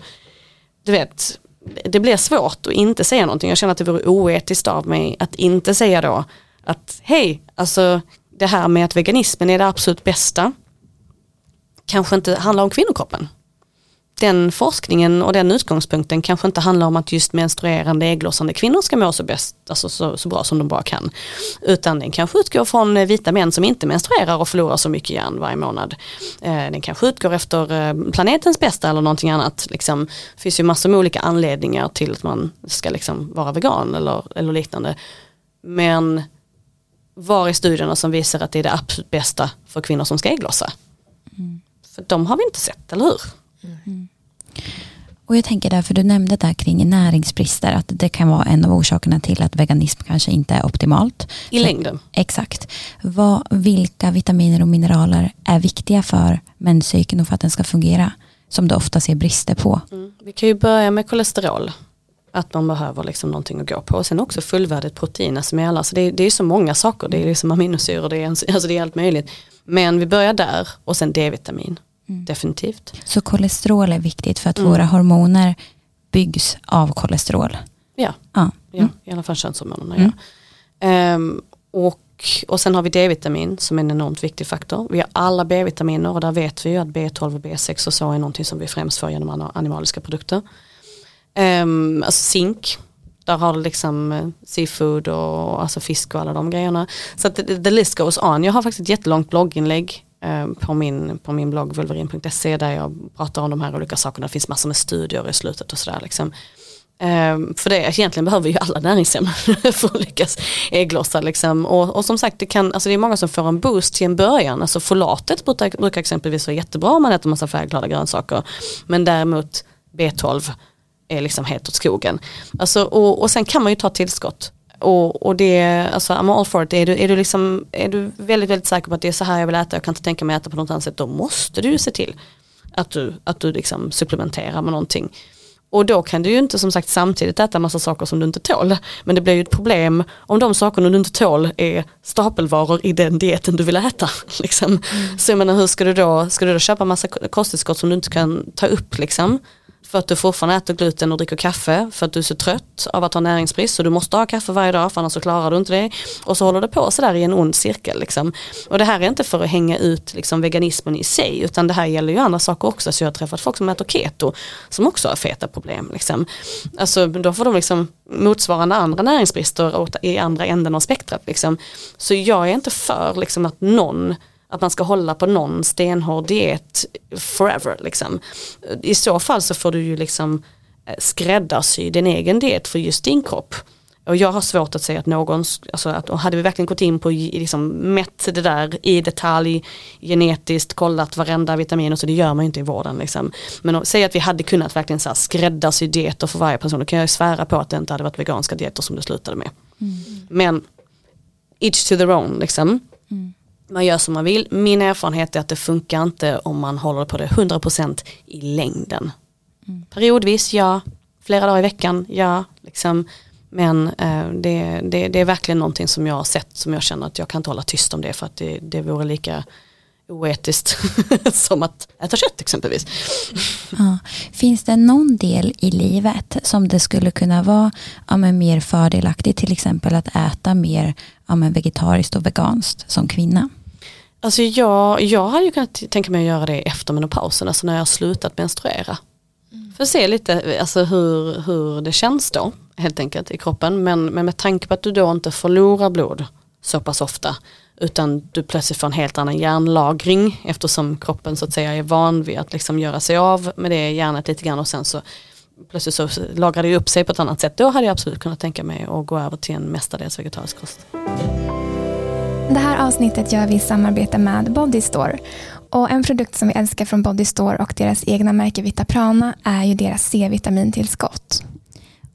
du vet, det blir svårt att inte säga någonting. Jag känner att det vore oetiskt av mig att inte säga då att hej, alltså det här med att veganismen är det absolut bästa kanske inte handlar om kvinnokroppen den forskningen och den utgångspunkten kanske inte handlar om att just menstruerande ägglossande kvinnor ska må så, bäst, alltså så, så bra som de bara kan. Utan den kanske utgår från eh, vita män som inte menstruerar och förlorar så mycket järn varje månad. Eh, den kanske utgår efter eh, planetens bästa eller någonting annat. Liksom, det finns ju massor med olika anledningar till att man ska liksom vara vegan eller, eller liknande. Men var är studierna som visar att det är det absolut bästa för kvinnor som ska ägglossa? Mm. För de har vi inte sett, eller hur? Mm. Och jag tänker därför du nämnde där kring näringsbrister att det kan vara en av orsakerna till att veganism kanske inte är optimalt. I längden. Exakt. Vad, vilka vitaminer och mineraler är viktiga för menscykeln och för att den ska fungera? Som du ofta ser brister på. Mm. Vi kan ju börja med kolesterol. Att man behöver liksom någonting att gå på. Och sen också fullvärdigt protein. Alltså med alla. Så det, det är så många saker. Det är liksom aminosyror, det är, alltså det är allt möjligt. Men vi börjar där och sen D-vitamin. Mm. Definitivt. Så kolesterol är viktigt för att mm. våra hormoner byggs av kolesterol? Ja, ja. ja mm. i alla fall könshormonerna. Ja. Um, och, och sen har vi D-vitamin som är en enormt viktig faktor. Vi har alla B-vitaminer och där vet vi ju att B12 och B6 och så är någonting som vi främst får genom animaliska produkter. Um, alltså zink, där har du liksom eh, seafood och alltså fisk och alla de grejerna. Så att the, the list goes on. Jag har faktiskt ett jättelångt blogginlägg Eh, på min, på min blogg vulverin.se där jag pratar om de här olika sakerna. Det finns massor med studier i slutet och sådär. Liksom. Ehm, för det, egentligen behöver vi ju alla näringsämnen för att lyckas ägglossa. Liksom. Och, och, som sagt, det, kan, alltså det är många som får en boost till en början. Alltså folatet brukar, brukar exempelvis vara jättebra om man äter massa färgglada grönsaker. Men däremot B12 är liksom helt åt skogen. Alltså, och, och sen kan man ju ta tillskott. Och, och det, alltså I'm all for it. Är du, är, du liksom, är du väldigt, väldigt säker på att det är så här jag vill äta, jag kan inte tänka mig att äta på något annat sätt, då måste du se till att du, att du liksom supplementerar med någonting. Och då kan du ju inte som sagt samtidigt äta massa saker som du inte tål. Men det blir ju ett problem om de sakerna du inte tål är stapelvaror i den dieten du vill äta. Liksom. Mm. Så jag menar hur ska du då, ska du då köpa massa kosttillskott som du inte kan ta upp liksom? För att du fortfarande äter gluten och dricker kaffe för att du är så trött av att ha näringsbrist så du måste ha kaffe varje dag för annars så klarar du inte det. Och så håller det på sådär i en ond cirkel. Liksom. Och det här är inte för att hänga ut liksom, veganismen i sig utan det här gäller ju andra saker också. Så jag har träffat folk som äter keto som också har feta problem. Liksom. Alltså, då får de liksom motsvarande andra näringsbrister i andra änden av spektrat. Liksom. Så jag är inte för liksom, att någon att man ska hålla på någon stenhård diet forever. Liksom. I så fall så får du ju liksom eh, skräddarsy din egen diet för just din kropp. Och jag har svårt att säga att någon, alltså att hade vi verkligen gått in på liksom mätt det där i detalj, genetiskt kollat varenda vitamin och så det gör man inte i vården. Liksom. Men säg att vi hade kunnat verkligen så här skräddarsy dieter för varje person, då kan jag svära på att det inte hade varit veganska dieter som det slutade med. Mm. Men each to their own liksom. Mm man gör som man vill. Min erfarenhet är att det funkar inte om man håller på det 100% i längden. Mm. Periodvis ja, flera dagar i veckan ja. Liksom. Men eh, det, det, det, är verkligen någonting som jag har sett som jag känner att jag kan inte hålla tyst om det för att det, det vore lika oetiskt som att äta kött exempelvis. Ja. Finns det någon del i livet som det skulle kunna vara ja, mer fördelaktigt till exempel att äta mer ja, vegetariskt och veganskt som kvinna? Alltså jag, jag hade ju kunnat tänka mig att göra det efter menopausen, alltså när jag har slutat menstruera. Mm. För att se lite alltså hur, hur det känns då helt enkelt i kroppen. Men, men med tanke på att du då inte förlorar blod så pass ofta utan du plötsligt får en helt annan järnlagring eftersom kroppen så att säga är van vid att liksom göra sig av med det järnet lite grann och sen så plötsligt så lagrar det upp sig på ett annat sätt. Då hade jag absolut kunnat tänka mig att gå över till en mestadels vegetarisk kost. Det här avsnittet gör vi i samarbete med Bodystore. Och en produkt som vi älskar från Bodystore och deras egna märke Vitaprana är ju deras C-vitamintillskott.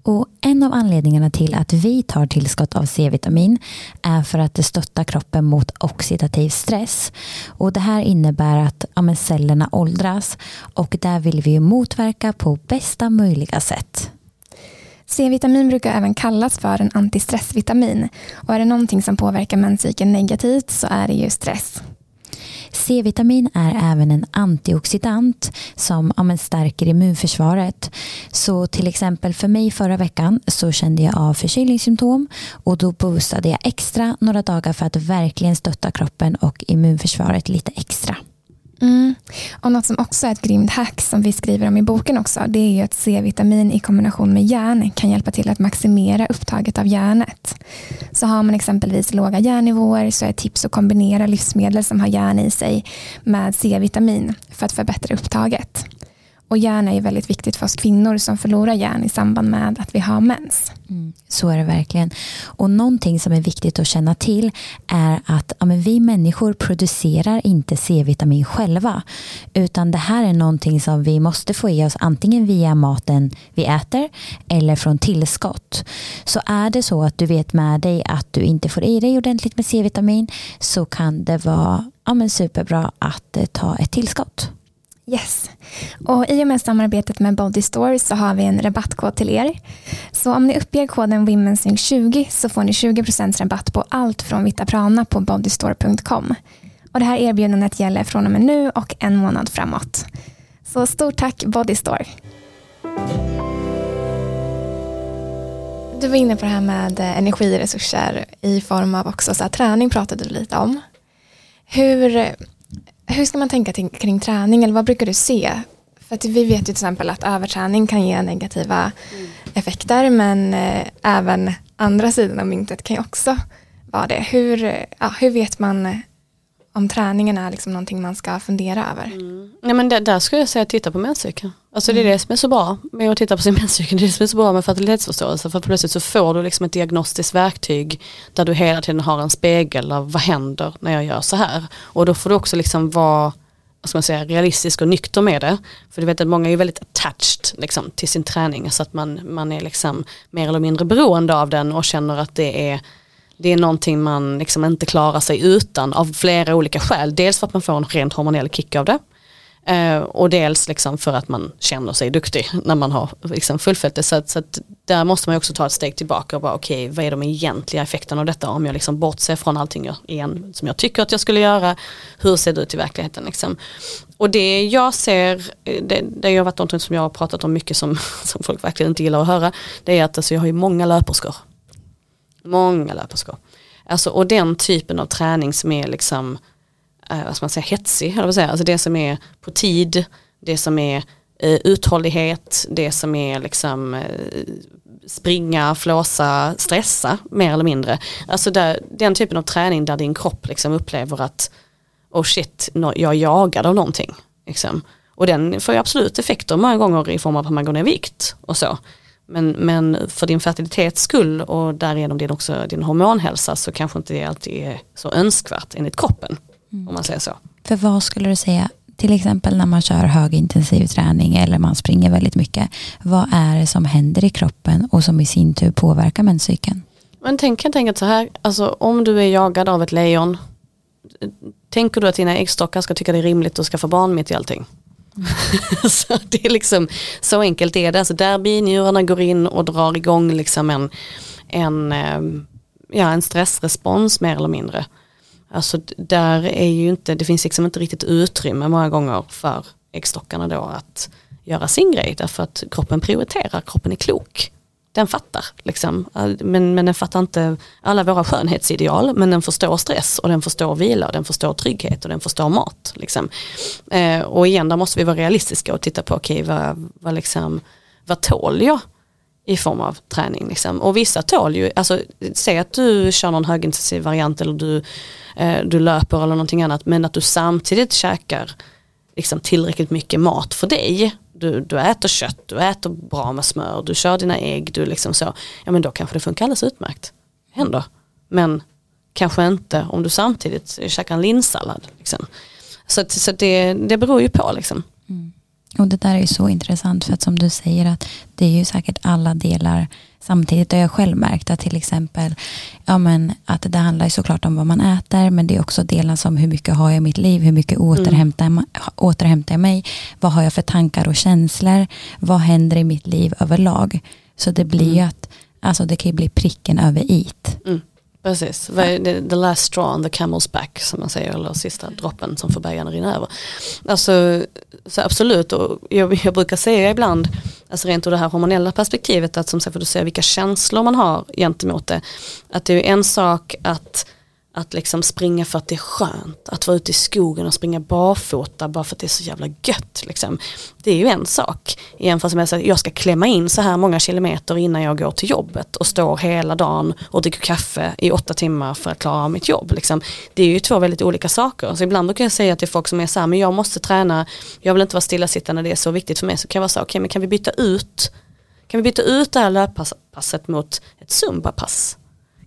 Och en av anledningarna till att vi tar tillskott av C-vitamin är för att det stöttar kroppen mot oxidativ stress. Och det här innebär att ja, cellerna åldras och där vill vi motverka på bästa möjliga sätt. C-vitamin brukar även kallas för en antistressvitamin och är det någonting som påverkar menscykeln negativt så är det ju stress. C-vitamin är även en antioxidant som ja, stärker immunförsvaret. Så till exempel för mig förra veckan så kände jag av förkylningssymptom och då boostade jag extra några dagar för att verkligen stötta kroppen och immunförsvaret lite extra. Mm. Och Något som också är ett grymt hack som vi skriver om i boken också det är ju att C-vitamin i kombination med järn kan hjälpa till att maximera upptaget av järnet. Så har man exempelvis låga järnnivåer så är ett tips att kombinera livsmedel som har järn i sig med C-vitamin för att förbättra upptaget. Och järn är ju väldigt viktigt för oss kvinnor som förlorar järn i samband med att vi har mens. Mm, så är det verkligen. Och någonting som är viktigt att känna till är att ja, vi människor producerar inte C-vitamin själva. Utan det här är någonting som vi måste få i oss antingen via maten vi äter eller från tillskott. Så är det så att du vet med dig att du inte får i dig ordentligt med C-vitamin så kan det vara ja, superbra att eh, ta ett tillskott. Yes. Och I och med samarbetet med Body Store så har vi en rabattkod till er. Så om ni uppger koden WomenSync20 så får ni 20% rabatt på allt från Vitaprana på bodystore.com. Och Det här erbjudandet gäller från och med nu och en månad framåt. Så stort tack Body Store. Du var inne på det här med eh, energiresurser i form av också så här, träning pratade du lite om. Hur hur ska man tänka kring träning eller vad brukar du se? För att vi vet ju till exempel att överträning kan ge negativa mm. effekter men eh, även andra sidan av myntet kan ju också vara det. Hur, ja, hur vet man om träningen är liksom någonting man ska fundera över? Mm. Nej, men det, där skulle jag säga titta på menscykeln. Alltså mm. det är mm. det som är så bra med att titta på sin menscykel. Det är det som är så bra med fertilitetsförståelse. För plötsligt så får du liksom ett diagnostiskt verktyg där du hela tiden har en spegel av vad händer när jag gör så här. Och då får du också liksom vara ska man säga, realistisk och nykter med det. För du vet att många är väldigt attached liksom, till sin träning så att man, man är liksom mer eller mindre beroende av den och känner att det är det är någonting man liksom inte klarar sig utan av flera olika skäl. Dels för att man får en rent hormonell kick av det. Eh, och dels liksom för att man känner sig duktig när man har liksom fullföljt det. Så, att, så att där måste man också ta ett steg tillbaka och bara okej okay, vad är de egentliga effekterna av detta om jag liksom bortser från allting jag, igen, som jag tycker att jag skulle göra. Hur ser det ut i verkligheten liksom. Och det jag ser, eh, det, det har varit något som jag har pratat om mycket som, som folk verkligen inte gillar att höra. Det är att alltså, jag har ju många löperskor. Många löperskor. Alltså, och den typen av träning som är liksom eh, vad ska man säga, hetsig, eller vad säga. Alltså det som är på tid, det som är eh, uthållighet, det som är liksom eh, springa, flåsa, stressa mer eller mindre. Alltså där, den typen av träning där din kropp liksom upplever att oh shit, no, jag är jagad av någonting. Liksom. Och den får ju absolut effekter många gånger i form av att man går ner i vikt och så. Men, men för din fertilitets skull och därigenom din, också din hormonhälsa så kanske inte det alltid är så önskvärt enligt kroppen. Mm. Om man säger så. För vad skulle du säga, till exempel när man kör högintensiv träning eller man springer väldigt mycket. Vad är det som händer i kroppen och som i sin tur påverkar menscykeln? Men tänk helt enkelt så här, alltså om du är jagad av ett lejon, tänker du att dina äggstockar ska tycka det är rimligt att skaffa barn mitt i allting? Så det är liksom, så enkelt är det. Alltså där binjurarna går in och drar igång liksom en, en, ehm, ja, en stressrespons mer eller mindre. Alltså där är ju inte, det finns liksom inte riktigt utrymme många gånger för äggstockarna då att göra sin grej därför att kroppen prioriterar, kroppen är klok. Den fattar, liksom. men, men den fattar inte alla våra skönhetsideal men den förstår stress och den förstår vila och den förstår trygghet och den förstår mat. Liksom. Eh, och igen där måste vi vara realistiska och titta på okej okay, vad, vad, liksom, vad tål jag i form av träning. Liksom. Och vissa tål ju, alltså säg att du kör någon högintensiv variant eller du, eh, du löper eller någonting annat men att du samtidigt käkar liksom, tillräckligt mycket mat för dig. Du, du äter kött, du äter bra med smör, du kör dina ägg, du liksom så. Ja men då kanske det funkar alldeles utmärkt. Händer. Men kanske inte om du samtidigt käkar en linssallad. Liksom. Så, så det, det beror ju på liksom. Mm. Och det där är ju så intressant för att som du säger att det är ju säkert alla delar samtidigt. har jag själv märkt att till exempel ja men, att det handlar såklart om vad man äter men det är också delar som hur mycket har jag i mitt liv, hur mycket återhämtar, mm. återhämtar jag mig, vad har jag för tankar och känslor, vad händer i mitt liv överlag. Så det blir mm. ju att alltså det kan ju bli pricken över it. Mm. Precis, the last straw on the camel's back som man säger, eller sista droppen som får bägaren rinna över. Alltså, så absolut, och jag, jag, brukar säga ibland, alltså rent ur det här hormonella perspektivet, att som sagt för du säger vilka känslor man har gentemot det, att det är en sak att att liksom springa för att det är skönt, att vara ute i skogen och springa barfota bara för att det är så jävla gött. Liksom. Det är ju en sak. Jämfört med att jag ska klämma in så här många kilometer innan jag går till jobbet och står hela dagen och dricker kaffe i åtta timmar för att klara av mitt jobb. Liksom. Det är ju två väldigt olika saker. Så ibland kan jag säga till folk som är så här, men jag måste träna, jag vill inte vara stillasittande, det är så viktigt för mig. Så kan jag vara så okej okay, men kan vi byta ut kan vi byta ut det här löppasset mot ett zumbapass?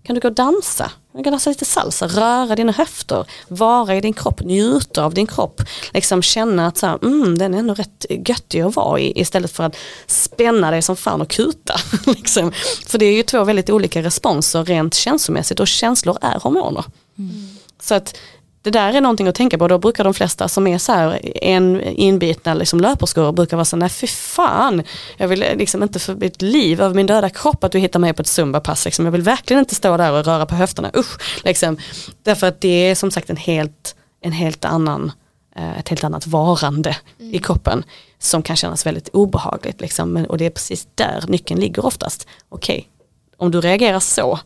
Kan du gå och dansa? Du kan dansa lite salsa, röra dina höfter, vara i din kropp, njuta av din kropp. Liksom känna att så här, mm, den är ändå rätt göttig att vara i istället för att spänna dig som fan och kuta. liksom. För det är ju två väldigt olika responser rent känslomässigt och känslor är hormoner. Mm. Så att det där är någonting att tänka på. Då brukar de flesta som är så här en inbitna liksom löperskor brukar vara så nej fy fan. Jag vill liksom inte för mitt liv över min döda kropp att du hittar mig på ett zumbapass. Liksom. Jag vill verkligen inte stå där och röra på höfterna. Usch, liksom. Därför att det är som sagt en helt, en helt annan, eh, ett helt annat varande mm. i kroppen som kan kännas väldigt obehagligt. Liksom. Och det är precis där nyckeln ligger oftast. Okej, okay. om du reagerar så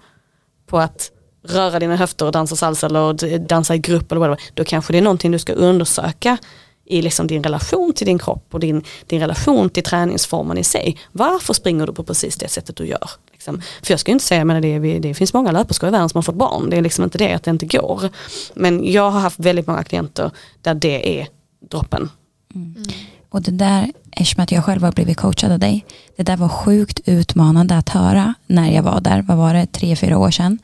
på att röra dina höfter och dansa salsa eller dansa i grupp eller whatever, då kanske det är någonting du ska undersöka i liksom din relation till din kropp och din, din relation till träningsformen i sig. Varför springer du på precis det sättet du gör? Liksom. För jag ska inte säga, men det, det finns många löperskor i världen som har fått barn, det är liksom inte det att det inte går. Men jag har haft väldigt många klienter där det är droppen. Mm. Och det där, eftersom att jag själv har blivit coachad av dig, det där var sjukt utmanande att höra när jag var där, vad var det, tre, fyra år sedan.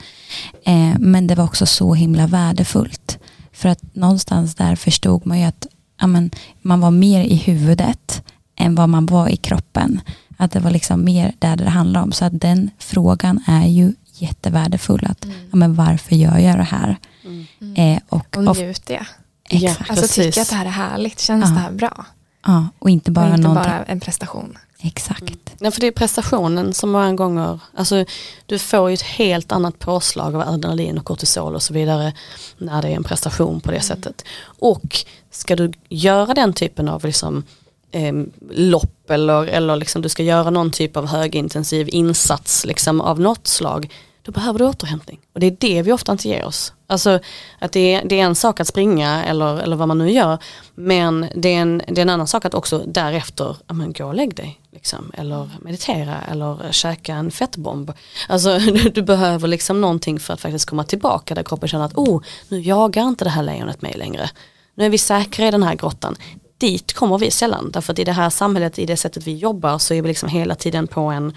Eh, men det var också så himla värdefullt. För att någonstans där förstod man ju att amen, man var mer i huvudet än vad man var i kroppen. Att det var liksom mer där det handlar om. Så att den frågan är ju jättevärdefull. Att, mm. amen, varför gör jag det här? Mm. Eh, och, och njut det. Ja, Exakt. Alltså precis. tycka att det här är härligt, känns Ja. det här bra? Ja, och inte bara och inte någonting. bara en prestation. Exakt. Nej, för det är prestationen som många gånger, alltså du får ju ett helt annat påslag av adrenalin och kortisol och så vidare när det är en prestation på det sättet. Och ska du göra den typen av liksom, eh, lopp eller, eller liksom du ska göra någon typ av högintensiv insats liksom, av något slag, då behöver du återhämtning. Och det är det vi ofta inte ger oss. Alltså att det är, det är en sak att springa eller, eller vad man nu gör, men det är en, det är en annan sak att också därefter, ja, men gå och lägg dig. Liksom, eller meditera eller käka en fettbomb. Alltså du, du behöver liksom någonting för att faktiskt komma tillbaka där kroppen känner att oh, nu jagar inte det här lejonet mig längre. Nu är vi säkra i den här grottan. Dit kommer vi sällan, därför att i det här samhället, i det sättet vi jobbar så är vi liksom hela tiden på en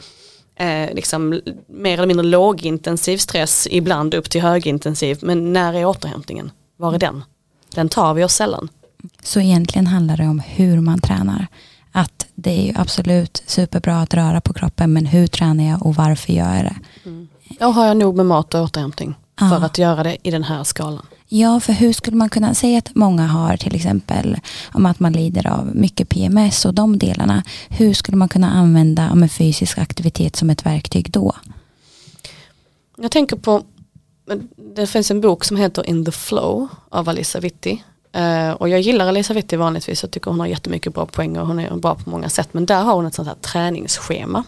eh, liksom, mer eller mindre lågintensiv stress, ibland upp till högintensiv. Men när är återhämtningen? Var är den? Den tar vi oss sällan. Så egentligen handlar det om hur man tränar. Att det är ju absolut superbra att röra på kroppen men hur tränar jag och varför gör jag det? Och har jag nog med mat och återhämtning Ja. för att göra det i den här skalan? Ja, för hur skulle man kunna säga att många har till exempel om att man lider av mycket PMS och de delarna. Hur skulle man kunna använda om en fysisk aktivitet som ett verktyg då? Jag tänker på, det finns en bok som heter In the Flow av Alisa Vitti. Eh, och jag gillar Alisa Vitti vanligtvis, jag tycker hon har jättemycket bra poänger och hon är bra på många sätt. Men där har hon ett sånt här träningsschema.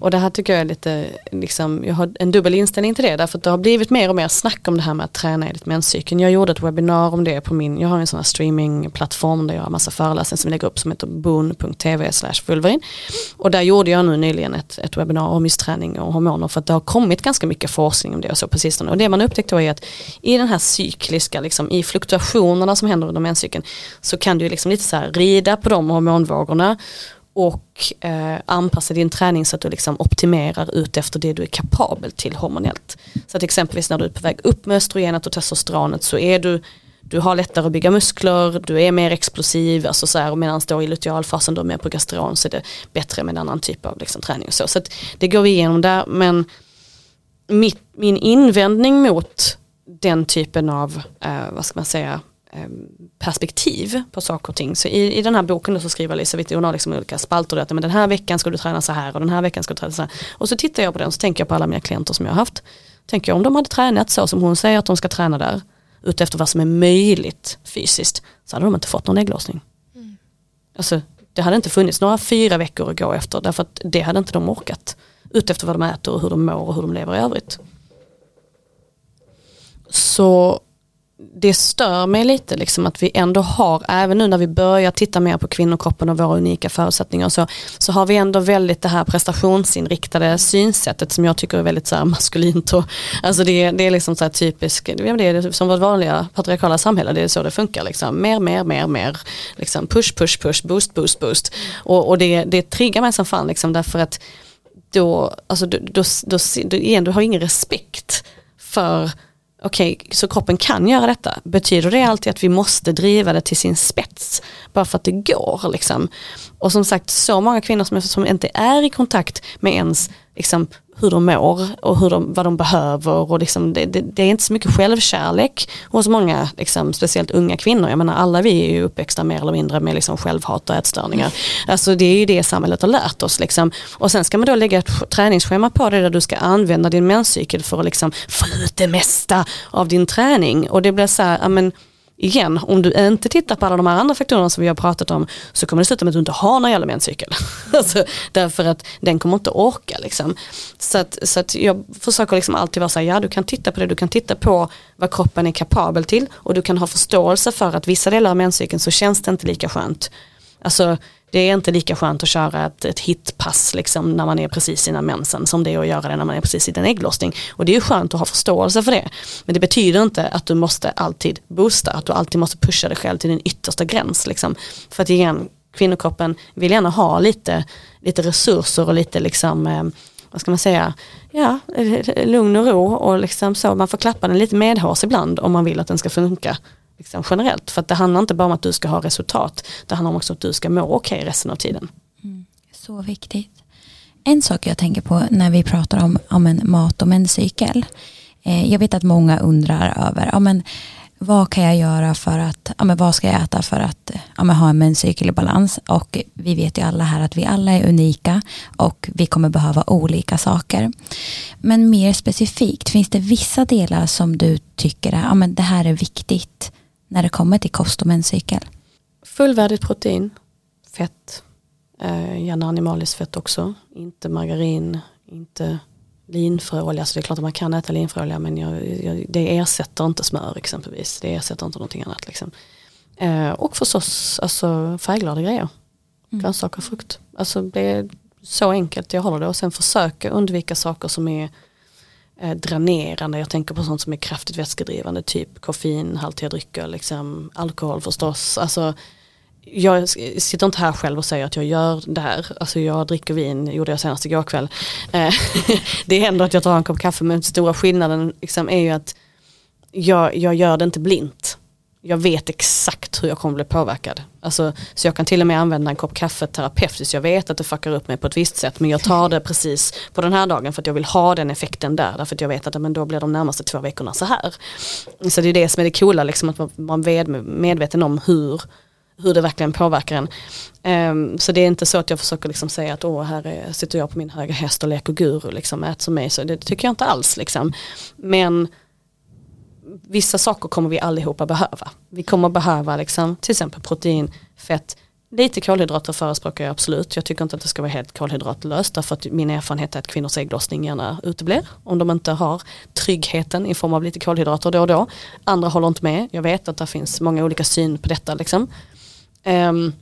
Och det här tycker jag är lite, liksom, jag har en dubbel inställning till det därför att det har blivit mer och mer snack om det här med att träna enligt menscykeln. Jag gjorde ett webbinar om det på min, jag har en sån här streamingplattform där jag har massa föreläsningar som jag lägger upp som heter boon.tv slash vulverin. Och där gjorde jag nu nyligen ett, ett webbinar om just träning och hormoner för att det har kommit ganska mycket forskning om det och så på sistone. Och det man upptäckte då är att i den här cykliska, liksom, i fluktuationerna som händer under menscykeln så kan du liksom lite så här rida på de hormonvågorna och eh, anpassa din träning så att du liksom optimerar ut efter det du är kapabel till hormonellt. Så att exempelvis när du är på väg upp med östrogenet och testosteronet så är du du har lättare att bygga muskler, du är mer explosiv, alltså så här, medan då i lutealfasen du är mer progesteron så är det bättre med en annan typ av liksom, träning och så. Så att det går vi igenom där, men mitt, min invändning mot den typen av, eh, vad ska man säga, perspektiv på saker och ting. Så i, i den här boken så skriver Lisa Witte, hon har liksom olika spalter, att men den här veckan ska du träna så här och den här veckan ska du träna så här. Och så tittar jag på den och så tänker jag på alla mina klienter som jag har haft. Tänker jag om de hade tränat så som hon säger att de ska träna där, utefter vad som är möjligt fysiskt, så hade de inte fått någon ägglossning. Alltså, det hade inte funnits några fyra veckor att gå efter, därför att det hade inte de orkat. Utefter vad de äter och hur de mår och hur de lever i övrigt. Så det stör mig lite liksom att vi ändå har, även nu när vi börjar titta mer på kvinnokroppen och våra unika förutsättningar och så, så har vi ändå väldigt det här prestationsinriktade synsättet som jag tycker är väldigt så här maskulint. Och, alltså det, det är liksom så här typiskt, det är som vårt vanliga patriarkala samhälle, det är så det funkar. Liksom. Mer, mer, mer, mer. Liksom push, push, push, boost, boost, boost. Och, och det, det triggar mig som fan liksom, därför att då, alltså, då, då, då, då, igen, du har ingen respekt för okej, så kroppen kan göra detta. Betyder det alltid att vi måste driva det till sin spets? Bara för att det går liksom. Och som sagt, så många kvinnor som, som inte är i kontakt med ens liksom, hur de mår och hur de, vad de behöver. Och liksom, det, det, det är inte så mycket självkärlek hos många, liksom, speciellt unga kvinnor. Jag menar alla vi är ju uppväxta mer eller mindre med liksom, självhat och ätstörningar. Alltså det är ju det samhället har lärt oss. Liksom. Och sen ska man då lägga ett träningsschema på det där du ska använda din menscykel för att liksom, få ut det mesta av din träning. Och det blir så här, amen, igen, om du inte tittar på alla de här andra faktorerna som vi har pratat om så kommer det sluta med att du inte har någon jävla menscykel. alltså, därför att den kommer inte orka. Liksom. Så, att, så att jag försöker liksom alltid vara så här, ja du kan titta på det, du kan titta på vad kroppen är kapabel till och du kan ha förståelse för att vissa delar av menscykeln så känns det inte lika skönt. Alltså det är inte lika skönt att köra ett, ett hitpass liksom, när man är precis innan mensen som det är att göra det när man är precis i en ägglossning. Och det är skönt att ha förståelse för det. Men det betyder inte att du måste alltid boosta, att du alltid måste pusha dig själv till din yttersta gräns. Liksom. För att igen, kvinnokroppen vill gärna ha lite, lite resurser och lite liksom eh, vad ska man säga, ja, eh, lugn och ro och liksom så, man får klappa den lite medhårs ibland om man vill att den ska funka liksom generellt. För att det handlar inte bara om att du ska ha resultat, det handlar också om att du ska må okej okay resten av tiden. Mm, så viktigt. En sak jag tänker på när vi pratar om, om en mat och menscykel. Eh, jag vet att många undrar över, ja, men, vad kan jag göra för att, ja, men vad ska jag äta för att ja, men ha en menscykel i balans? Och vi vet ju alla här att vi alla är unika och vi kommer behöva olika saker. Men mer specifikt, finns det vissa delar som du tycker är, ja, men det här är viktigt när det kommer till kost och menscykel? Fullvärdigt protein, fett, eh, gärna animaliskt fett också, inte margarin, inte linfröolja, så det är klart att man kan äta linfröolja men jag, jag, det ersätter inte smör exempelvis. Det ersätter inte någonting annat. Liksom. Eh, och förstås alltså, färgglada grejer. Mm. Grönsaker och frukt. Alltså, det är så enkelt jag håller det och sen försöka undvika saker som är eh, dränerande. Jag tänker på sånt som är kraftigt vätskedrivande, typ koffeinhaltiga drycker, liksom, alkohol förstås. Alltså, jag sitter inte här själv och säger att jag gör det här. Alltså jag dricker vin, gjorde jag senast igår kväll. Eh, det händer att jag tar en kopp kaffe men stora skillnaden liksom är ju att jag, jag gör det inte blint. Jag vet exakt hur jag kommer bli påverkad. Alltså, så jag kan till och med använda en kopp kaffe terapeutiskt. Jag vet att det fuckar upp mig på ett visst sätt men jag tar det precis på den här dagen för att jag vill ha den effekten där. Därför att jag vet att men då blir de närmaste två veckorna så här. Så det är det som är det coola, liksom, att man är medveten om hur hur det verkligen påverkar en. Um, så det är inte så att jag försöker liksom säga att åh här är, sitter jag på min höga häst och leker guru, liksom, ät som mig. Så det tycker jag inte alls. Liksom. Men vissa saker kommer vi allihopa behöva. Vi kommer behöva liksom, till exempel protein, fett, Lite kolhydrater förespråkar jag absolut. Jag tycker inte att det ska vara helt kolhydratlöst därför att min erfarenhet är att kvinnors ägglossning gärna uteblir om de inte har tryggheten i form av lite kolhydrater då och då. Andra håller inte med. Jag vet att det finns många olika syn på detta. Liksom. Um,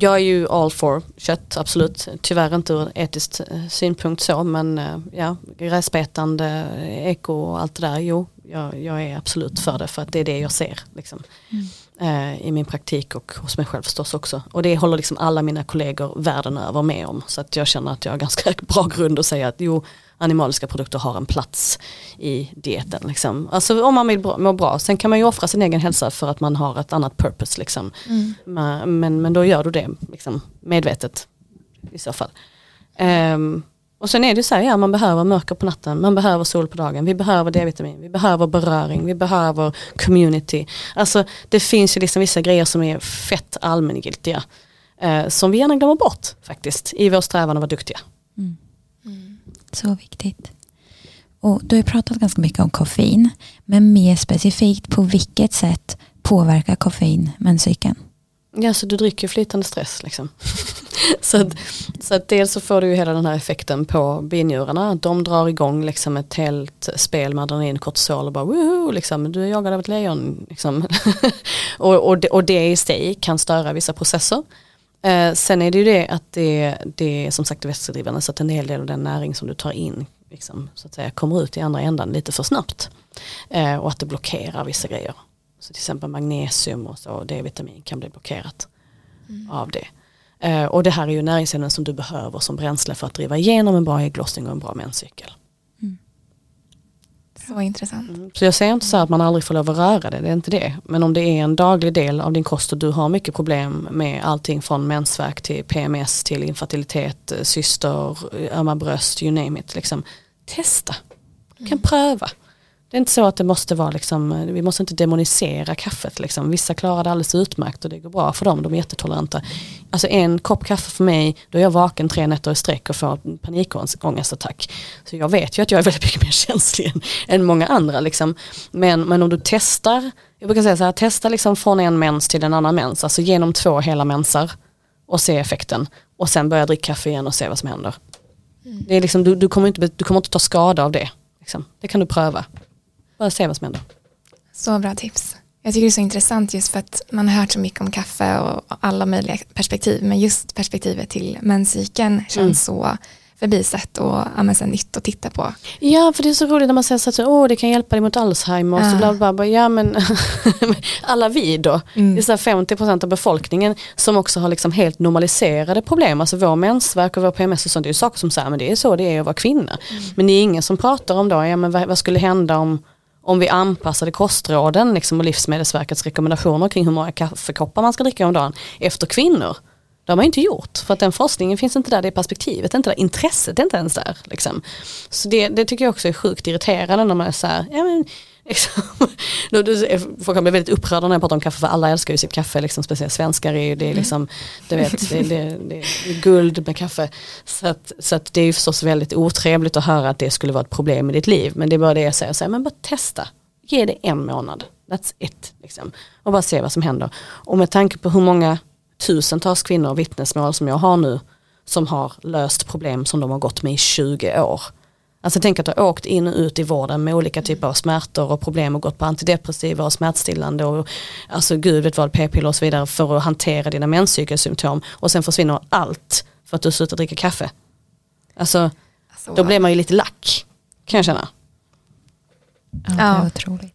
jag är ju all for kött, absolut. Tyvärr inte ur etiskt eh, synpunkt så, men eh, ja, gräsbetande, eko och allt det där, jo, jag, jag, är absolut för det för att det är det jag ser liksom. mm uh, i min praktik och hos mig själv förstås också. Och det håller liksom alla mina kollegor världen över med om. Så att jag känner att jag har ganska bra grund att säga att jo, animaliska produkter har en plats i dieten. Liksom. Alltså om man vill må bra. Sen kan man ju offra sin egen hälsa för att man har ett annat purpose. Liksom. Mm. Men, men då gör du det liksom, medvetet i så fall. Um, och sen är det så här, ja man behöver mörker på natten, man behöver sol på dagen, vi behöver D-vitamin, vi behöver beröring, vi behöver community. Alltså det finns ju liksom vissa grejer som är fett allmängiltiga. Eh, som vi gärna glömmer bort faktiskt i vår strävan att vara duktiga. Mm. Så viktigt. Och du har pratat ganska mycket om koffein, men mer specifikt på vilket sätt påverkar koffein menscykeln? Ja, så du dricker flytande stress liksom. så, att, så att dels så får du ju hela den här effekten på binjurarna. De drar igång liksom ett helt spel med adrenalin, kortisol och bara woho, liksom, du är jagad av ett lejon. Liksom. och, och, det, och det i sig kan störa vissa processer. Eh, sen är det ju det att det, det är som sagt vätskedrivande så att en hel del av den näring som du tar in liksom, så att säga, kommer ut i andra ändan lite för snabbt. Eh, och att det blockerar vissa grejer. Så till exempel magnesium och så, D-vitamin kan bli blockerat mm. av det. Eh, och det här är ju näringsämnen som du behöver som bränsle för att driva igenom en bra ägglossning och en bra menscykel. Så intressant. Mm. Så jag säger inte så att man aldrig får lov att röra det, det är inte det. Men om det är en daglig del av din kost och du har mycket problem med allting från mensvärk till PMS till infertilitet, eh, syster, ömma bröst, you name it. Liksom. Testa, du kan mm. pröva. Det är inte så att det måste vara liksom, vi måste inte demonisera kaffet liksom. Vissa klarar det alldeles utmärkt och det går bra för dem, de är jättetoleranta. Alltså en kopp kaffe för mig, då är jag vaken tre nätter i sträck och får panikångestattack. Så jag vet ju att jag är väldigt mycket mer känslig än, än många andra liksom. Men, men om du testar, jag brukar säga så här, testa liksom från en mens till en annan mens, alltså genom två hela mensar och se effekten. Och sen börja dricka kaffe igen och se vad som händer. Mm. Det är liksom, du, du, kommer inte, du kommer inte ta skada av det. Liksom. Det kan du pröva. Bara se vad som händer. Så bra tips. Jag tycker det är så intressant just för att man har hört så mycket om kaffe och alla möjliga perspektiv men just perspektivet till menscykeln känns mm. så förbisett och ja, så nytt att titta på. Ja, för det är så roligt när man säger att oh, det kan hjälpa dig mot Alzheimer. Ja. Så bla, bla, bla. Ja, men alla vi då. Mm. Det är 50% av befolkningen som också har liksom helt normaliserade problem. Alltså vår mensvärk och vår PMS och sånt. Det är ju saker som säger men det är så det är att vara kvinna. Mm. Men det är ingen som pratar om då, ja, men vad, vad skulle hända om om vi anpassade kostråden liksom, och Livsmedelsverkets rekommendationer kring hur många kaffekoppar man ska dricka om dagen efter kvinnor. Det har man inte gjort för att den forskningen finns inte där, det perspektivet är inte där, intresset är inte ens där. Liksom. Så det, det, tycker jag också är sjukt irriterande när man är så här, ja, men, Liksom. Folk kan bli väldigt upprörda när jag pratar om kaffe för alla älskar ju sitt kaffe, liksom, speciellt svenskar är ju det är liksom, du vet, det, det, det är guld med kaffe. Så, att, så att det är ju förstås väldigt otrevligt att höra att det skulle vara ett problem i ditt liv. Men det är bara det jag säger, så här, men bara testa, ge det en månad, that's it. Liksom. Och bara se vad som händer. Och med tanke på hur många tusentals kvinnor och vittnesmål som jag har nu som har löst problem som de har gått med i 20 år. Alltså tänk att du har åkt in och ut i vården med olika typer av smärtor och problem och gått på antidepressiva och smärtstillande och alltså gud vet vad, p-piller och så vidare för att hantera dina menscykelsymptom och sen försvinner allt för att du slutar dricka kaffe. Alltså Alltså, då blir man ju lite lack kan jag känna. Ja, det Ja. är otroligt.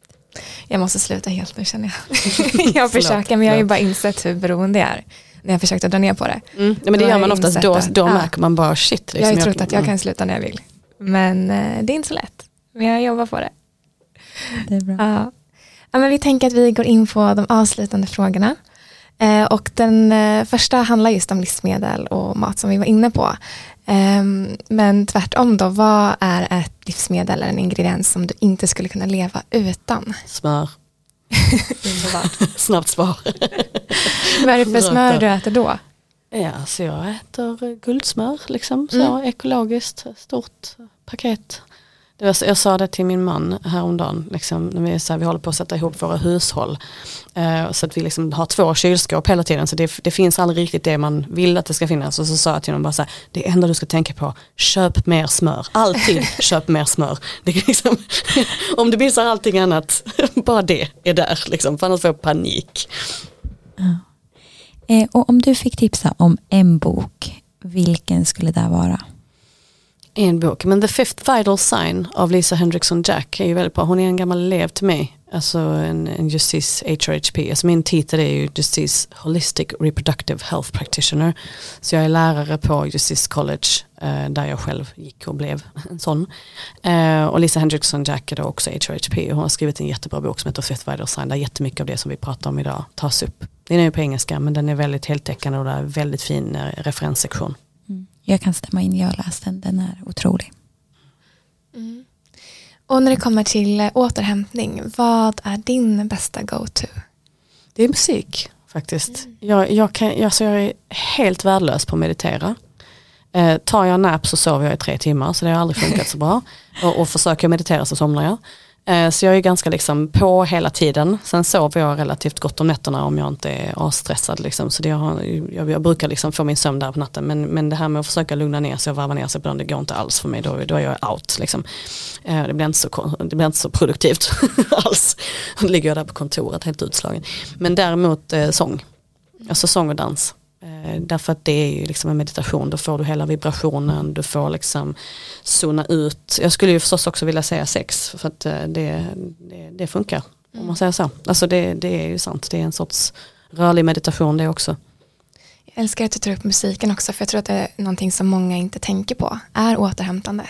Jag måste sluta helt nu känner jag. jag försöker men jag har ju bara insett hur beroende jag är. När jag försökte dra ner på det. Mm. Men Då det gör man oftast, då, då Ja. märker man bara shit. jag har ju liksom. trott att jag kan sluta när jag vill. Men eh, det är inte så lätt. Men jag jobbar på det. Det är bra. Ja. Ja, men vi tänker att vi går in på de avslutande frågorna. Eh, och den eh, första handlar just om livsmedel och mat som vi var inne på. Ehm, men tvärtom då, vad är ett livsmedel eller en ingrediens som du inte skulle kunna leva utan? Smör, snabbt svar. vad är det för smör du äter då? Ja, så jag äter guldsmör, liksom, så Mm. ekologiskt, stort paket. Det var, jag sa det till min man häromdagen, liksom, när vi, så här, vi håller på att sätta ihop våra hushåll. Eh, så att vi liksom har två kylskåp hela tiden, så det, det finns aldrig riktigt det man vill att det ska finnas. Och så sa jag till honom bara så här, det enda du ska tänka på, köp mer smör. Alltid köp mer smör. Det är liksom, om du missar allting annat, bara det är där, liksom, för annars får jag panik. Eh, och om du fick tipsa om en bok, vilken skulle det vara? En bok, men The Fifth Vital Sign av Lisa Hendrickson Jack är ju väldigt bra. Hon är en gammal elev till mig, alltså en, en Justice HRHP. Alltså min titel är ju Justice Holistic Reproductive Health Practitioner. Så jag är lärare på Justice College eh, där jag själv gick och blev en sån. Eh, och Lisa Hendrickson Jack är då också HRHP hon har skrivit en jättebra bok som heter Fifth Vital Sign där jättemycket av det som vi pratar om idag tas upp. Den är ju på engelska men den är väldigt heltäckande och det är en väldigt fin eh, referenssektion. Jag kan stämma in, jag har läst den, den är otrolig. Och när det kommer till eh, återhämtning, vad är din bästa go-to? Det är musik faktiskt. Jag, jag, kan, alltså jag är helt värdelös på att meditera. Eh, tar jag nap så sover jag i tre timmar så det har aldrig funkat så bra. Och, och försöker jag meditera så somnar jag. Eh, så jag är ganska liksom på hela tiden. Sen sover jag relativt gott om nätterna om jag inte är asstressad. Liksom. Så det har, jag, jag brukar liksom få min sömn där på natten. Men, men det här med att försöka lugna ner sig och varva ner sig på den, det går inte alls för mig. Då, då är jag out. Liksom. Eh, det, blir inte så, det blir inte så produktivt alls. Då ligger jag där på kontoret helt utslagen. Men däremot eh, sång. Alltså sång och dans. Eh, därför att det är ju liksom en meditation, då får du hela vibrationen, du får liksom zona ut. Jag skulle ju förstås också vilja säga sex, för att eh, det, det, det funkar. Om man säger så. Alltså det, det är ju sant, det är en sorts rörlig meditation det också. Jag älskar att du tar upp musiken också för jag tror att det är någonting som många inte tänker på, är återhämtande.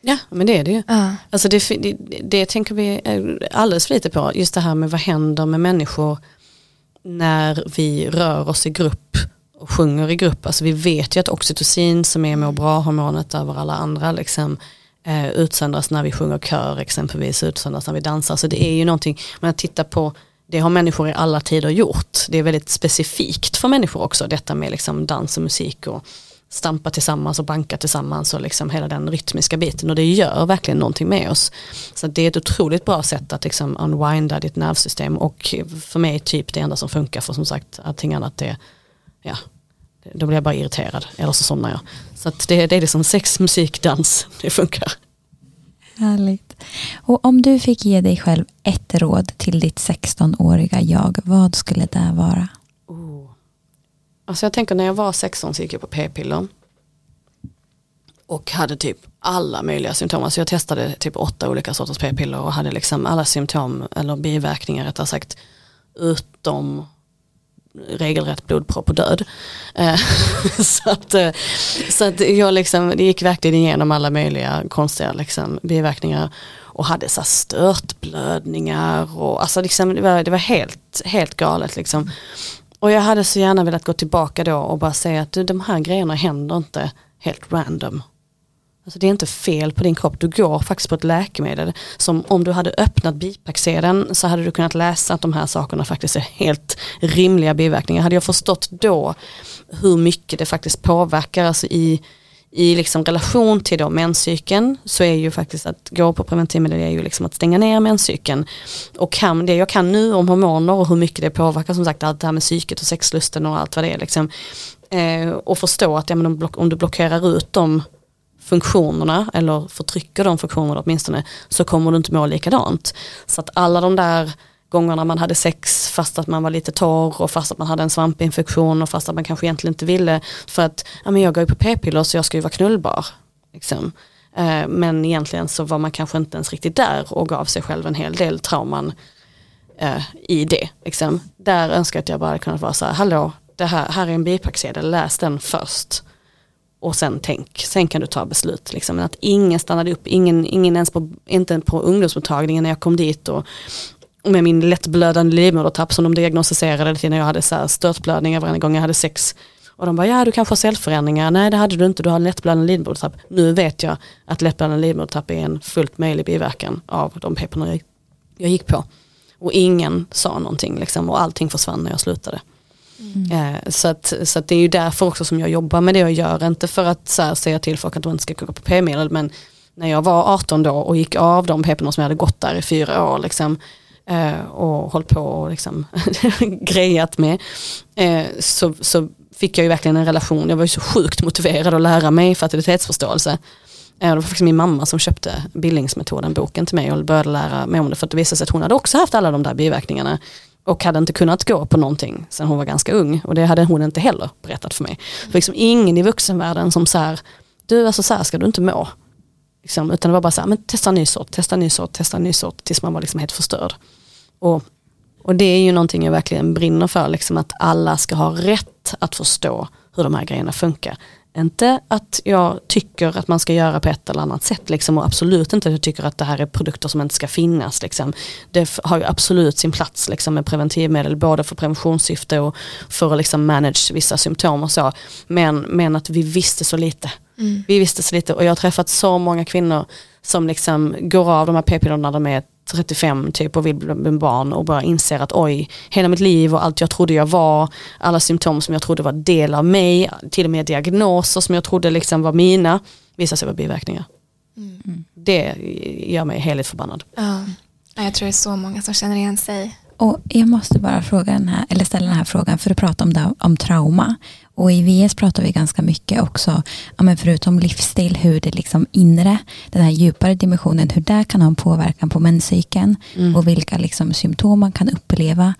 Ja, men det är det ju. Ja. Alltså det, det, det tänker vi eh, alldeles för lite på, just det här med vad händer med människor när vi rör oss i grupp och sjunger i grupp. Alltså vi vet ju att oxytocin som är må bra-hormonet över alla andra liksom, eh, utsöndras när vi sjunger kör exempelvis, utsöndras när vi dansar. Så det är ju någonting, men att titta på det har människor i alla tider gjort. Det är väldigt specifikt för människor också, detta med liksom dans och musik och stampa tillsammans och banka tillsammans och liksom hela den rytmiska biten och det gör verkligen någonting med oss. Så det är ett otroligt bra sätt att liksom unwinda ditt nervsystem och för mig typ det enda som funkar för som sagt allting annat är, ja, då blir jag bara irriterad eller så somnar jag. Så det, det är liksom sex, musik, dans, det funkar. Härligt. Och om du fick ge dig själv ett råd till ditt 16-åriga jag, vad skulle det vara? Oh. Alltså jag tänker när jag var 16 så gick jag på p-piller. Och hade typ alla möjliga symptom. Alltså jag testade typ åtta olika sorters p-piller och hade liksom alla symptom eller biverkningar rättare sagt. Utom regelrätt blodpropp och död. Eh, så att, eh, så att jag liksom, det gick verkligen igenom alla möjliga konstiga liksom, biverkningar. Och hade så störtblödningar och alltså liksom, det var, det var helt, helt galet liksom. Och jag hade så gärna velat gå tillbaka då och bara säga att du, de här grejerna händer inte helt random. Alltså det är inte fel på din kropp, du går faktiskt på ett läkemedel som om du hade öppnat bipacksedeln så hade du kunnat läsa att de här sakerna faktiskt är helt rimliga biverkningar. Hade jag förstått då hur mycket det faktiskt påverkar alltså i i liksom relation till då menscykeln så är ju faktiskt att gå på preventivmedel är ju liksom att stänga ner menscykeln. Och kan, det jag kan nu om hormoner och hur mycket det påverkar som sagt allt det här med psyket och sexlusten och allt vad det är liksom. Eh, och förstå att ja, men om, om du blockerar ut dem funktionerna eller förtrycker de funktionerna åtminstone så kommer du inte må likadant. Så att alla de där gångerna man hade sex fast att man var lite torr och fast att man hade en svampinfektion och fast att man kanske egentligen inte ville för att ja, men jag går ju på p-piller så jag ska ju vara knullbar. Liksom. Eh, men egentligen så var man kanske inte ens riktigt där och gav sig själv en hel del trauman eh, i det. Liksom. Där önskar jag att jag bara kunnat vara så här, hallå, det här, här är en bipacksedel, läs den först. Och sen tänk, sen kan du ta beslut. Liksom. Men att ingen stannade upp, ingen, ingen ens på, inte på ungdomsmottagningen när jag kom dit och med min lättblödande livmodertapp som de diagnostiserade till när jag hade så här störtblödningar varje gång jag hade sex. Och de bara, ja du kanske har cellförändringar. Nej det hade du inte, du har lättblödande livmodertapp. Nu vet jag att lättblödande livmodertapp är en fullt möjlig biverkan av de p jag, jag gick på. Och ingen sa någonting liksom, och allting försvann när jag slutade. Mm. Eh, så, att, så att det är ju därför också som jag jobbar med det jag gör. Inte för att så här, säga till folk att de inte ska gå på p-medel men när jag var 18 då och gick av de p som jag hade gått där i fyra år liksom, eh, och hållit på och liksom grejat med. Eh, så, så fick jag ju verkligen en relation, jag var ju så sjukt motiverad att lära mig fertilitetsförståelse. Eh, det var faktiskt min mamma som köpte bildningsmetoden, boken till mig och började lära mig om det för att det visade sig att hon hade också haft alla de där biverkningarna och hade inte kunnat gå på någonting sen hon var ganska ung och det hade hon inte heller berättat för mig. För liksom ingen i vuxenvärlden som så här, du alltså så här ska du inte må. Liksom, utan det var bara så här, men testa en ny sort, testa en ny sort, testa en ny sort tills man var liksom helt förstörd. Och, och det är ju någonting jag verkligen brinner för, liksom att alla ska ha rätt att förstå hur de här grejerna funkar. Inte att jag tycker att man ska göra på ett eller annat sätt liksom, och absolut inte att jag tycker att det här är produkter som inte ska finnas. Liksom. Det har ju absolut sin plats liksom, med preventivmedel både för preventionssyfte och för att liksom, manage vissa symptom och så. Men, men att vi visste så lite. Mm. Vi visste så lite och jag har träffat så många kvinnor som liksom går av de här p-pillerna när de är 35 typ och vill bli barn och bara inser att oj, hela mitt liv och allt jag trodde jag var, alla symptom som jag trodde var del av mig, till och med diagnoser som jag trodde liksom var mina, visar sig vara biverkningar. Mm. Det gör mig heligt förbannad. Ja. Jag tror det är så många som känner igen sig. Och jag måste bara fråga den här, eller ställa den här frågan för att prata om, om trauma. Och i VS pratar vi ganska mycket också, ja, men förutom livsstil, hur det liksom inre, den här djupare dimensionen, hur det kan ha en påverkan på menscykeln mm. och vilka liksom symptom man kan uppleva.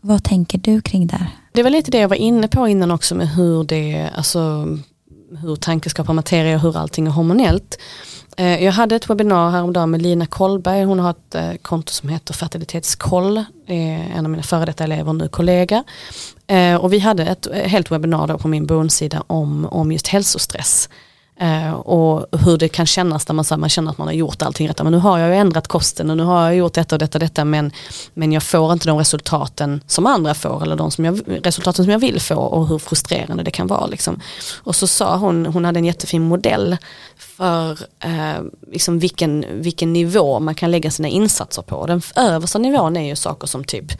Vad tänker du kring det? Det var lite det jag var inne på innan också med hur det, alltså hur tanke skapar materia och hur allting är hormonellt. Eh, jag hade ett webbinar häromdagen med Lina Kollberg, hon har ett eh, konto som heter Fertilitetskoll, en av mina före detta elever, nu kollega. Eh, och vi hade ett helt webbinar på min bonsida om, om just hälsostress. Eh, och hur det kan kännas när man, så man känner att man har gjort allting rätt. Men nu har jag ju ändrat kosten och nu har jag gjort detta och detta och detta men, men jag får inte de resultaten som andra får eller de som jag, resultaten som jag vill få och hur frustrerande det kan vara. Liksom. Och så sa hon, hon hade en jättefin modell för eh, liksom vilken, vilken nivå man kan lägga sina insatser på. Den översta nivån är ju saker som typ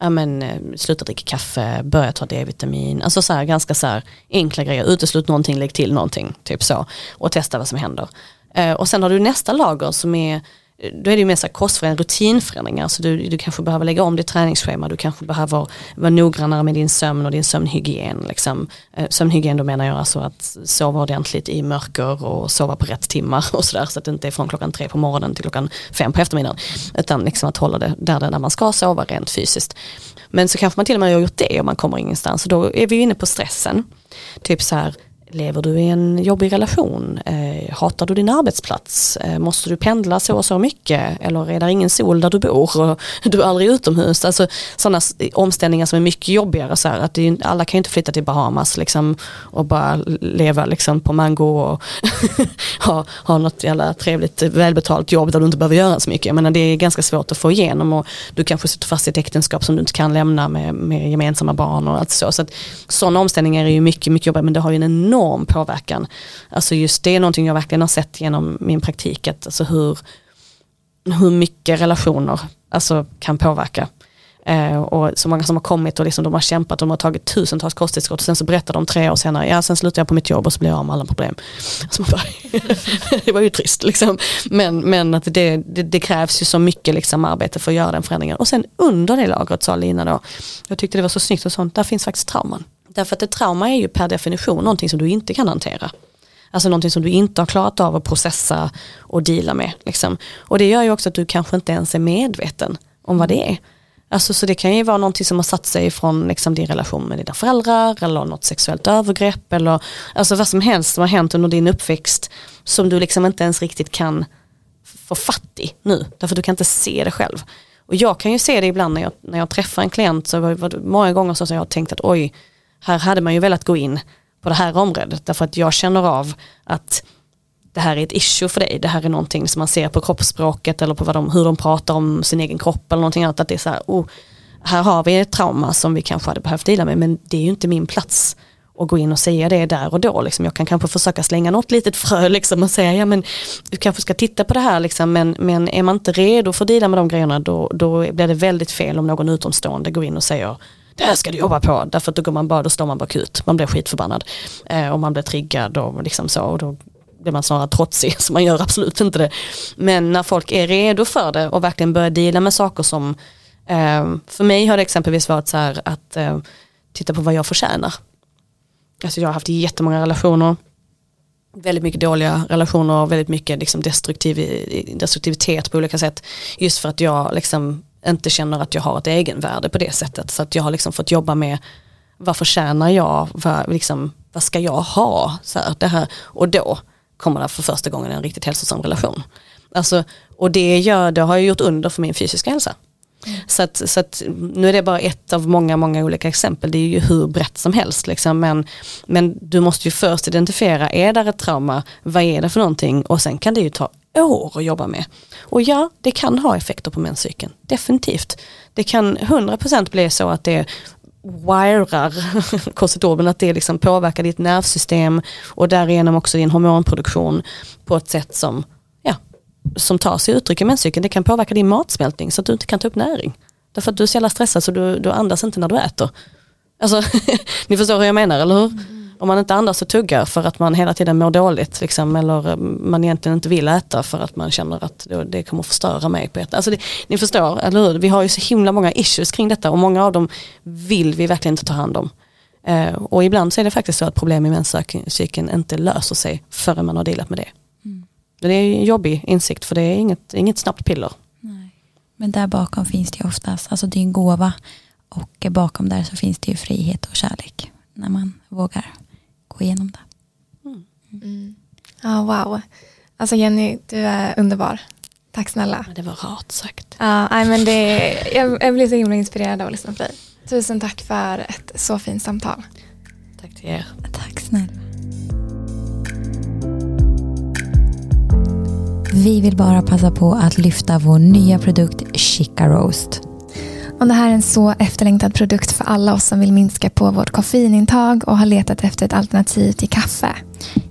ja, men, eh, sluta dricka kaffe, börja ta D-vitamin, alltså så här, ganska så här, enkla grejer, uteslut någonting, lägg till någonting, typ så. Och testa vad som händer. Eh, och sen har du nästa lager som är då är det ju mer så kostförändringar, rutinförändringar. Så du, du kanske behöver lägga om ditt träningsschema, du kanske behöver vara noggrannare med din sömn och din sömnhygien. Liksom. Eh, sömnhygien då menar jag alltså att sova ordentligt i mörker och sova på rätt timmar och sådär. Så att det inte är från klockan tre på morgonen till klockan fem på eftermiddagen. Utan liksom att hålla det där, där man ska sova rent fysiskt. Men så kanske man till och med har gjort det och man kommer ingenstans. Och då är vi inne på stressen. Typ så här, Lever du i en jobbig relation? Eh, hatar du din arbetsplats? Eh, måste du pendla så och så mycket? Eller är det ingen sol där du bor och du är aldrig utomhus? Alltså sådana omställningar som är mycket jobbigare. Så här, att det, alla kan ju inte flytta till Bahamas liksom, och bara leva liksom, på mango och ha, ha något jävla trevligt välbetalt jobb där du inte behöver göra så mycket. Jag menar, det är ganska svårt att få igenom och du kanske sitter fast i ett äktenskap som du inte kan lämna med, med gemensamma barn och allt så. Så att, sådana omställningar är ju mycket, mycket jobbigare men det har ju en enorm enorm påverkan. Alltså just det är någonting jag verkligen har sett genom min praktik, att alltså hur, hur mycket relationer alltså, kan påverka. Eh, och så många som har kommit och liksom de har kämpat, de har tagit tusentals kosttillskott och sen så berättar de tre år senare, ja sen slutar jag på mitt jobb och så blir jag av med alla problem. Alltså bara, det var ju trist liksom. Men, men att det, det, det, krävs ju så mycket liksom arbete för att göra den förändringen. Och sen under det lagret sa Lina då, jag tyckte det var så snyggt och sånt, där finns faktiskt trauman. Därför att ett trauma är ju per definition någonting som du inte kan hantera. Alltså någonting som du inte har klarat av att processa och deala med. Liksom. Och det gör ju också att du kanske inte ens är medveten om vad det är. Alltså, så det kan ju vara någonting som har satt sig från liksom, din relation med dina föräldrar eller något sexuellt övergrepp eller alltså, vad som helst som har hänt under din uppväxt som du liksom inte ens riktigt kan få fatt i nu. Därför du kan inte se det själv. Och jag kan ju se det ibland när jag, när jag träffar en klient så var det många gånger så jag har tänkt att oj, här hade man ju velat gå in på det här området. Därför att jag känner av att det här är ett issue för dig, det här är någonting som man ser på kroppsspråket eller på vad de, hur de pratar om sin egen kropp eller någonting annat. Att det är så här, oh, här har vi ett trauma som vi kanske hade behövt dela med men det är ju inte min plats att gå in och säga det där och då. Liksom. Jag kan kanske försöka slänga något litet frö liksom, och säga ja men du kanske ska titta på det här liksom, men, men är man inte redo för att dela med de grejerna då, då blir det väldigt fel om någon utomstående går in och säger det här ska du jobba på. Därför att då, går man bara, då står man bara ut. Man blir skitförbannad. Eh, och man blir triggad och liksom så. Och då blir man snarare trotsig, så man gör absolut inte det. Men när folk är redo för det och verkligen börjar dela med saker som, eh, för mig har det exempelvis varit så här att eh, titta på vad jag förtjänar. Alltså jag har haft jättemånga relationer, väldigt mycket dåliga relationer och väldigt mycket liksom destruktiv, destruktivitet på olika sätt. Just för att jag liksom inte känner att jag har ett egenvärde på det sättet. Så att jag har liksom fått jobba med vad förtjänar jag, vad, liksom, vad ska jag ha? Så här, det här. Och då kommer det för första gången en riktigt hälsosam relation. Alltså, och det, gör, det har jag gjort under för min fysiska hälsa. Mm. Så, att, så att, nu är det bara ett av många, många olika exempel. Det är ju hur brett som helst. Liksom. Men, men du måste ju först identifiera, är det ett trauma? Vad är det för någonting? Och sen kan det ju ta år att jobba med. Och ja, det kan ha effekter på menscykeln. Definitivt. Det kan 100% bli så att det wirar korsetorben, att det liksom påverkar ditt nervsystem och därigenom också din hormonproduktion på ett sätt som, ja, som tar sig uttryck i menscykeln. Det kan påverka din matsmältning så att du inte kan ta upp näring. Därför att du är så jävla stressad så du, du andas inte när du äter. Alltså, ni förstår hur jag menar, eller hur? Mm om man inte andas och tuggar för att man hela tiden mår dåligt liksom, eller eh, man egentligen inte vill äta för att man känner att det kommer förstöra mig på ett alltså det, Ni förstår, eller hur? Vi har ju så himla många issues kring detta och många av dem vill vi verkligen inte ta hand om. Eh, och ibland så är det faktiskt så att problem i menscykeln inte löser sig förrän man har dealat med det. Mm. Det är en jobbig insikt för det är inget, inget snabbt piller. Nej. Men där bakom finns det ju oftast, alltså det är en gåva och bakom där så finns det ju frihet och kärlek när man vågar gå igenom det. Mm. Mm. Ja, wow. Alltså Jenny, du är underbar. Tack snälla. det var rart sagt. Ja, nej, men det, jag, jag blir så himla inspirerad av att lyssna på dig. Tusen tack för ett så fint samtal. Tack till er. Tack snälla. Vi vill bara passa på att lyfta vår nya produkt Chica Roast. Och det här är en så efterlängtad produkt för alla oss som vill minska på vårt koffeinintag och har letat efter ett alternativ till kaffe.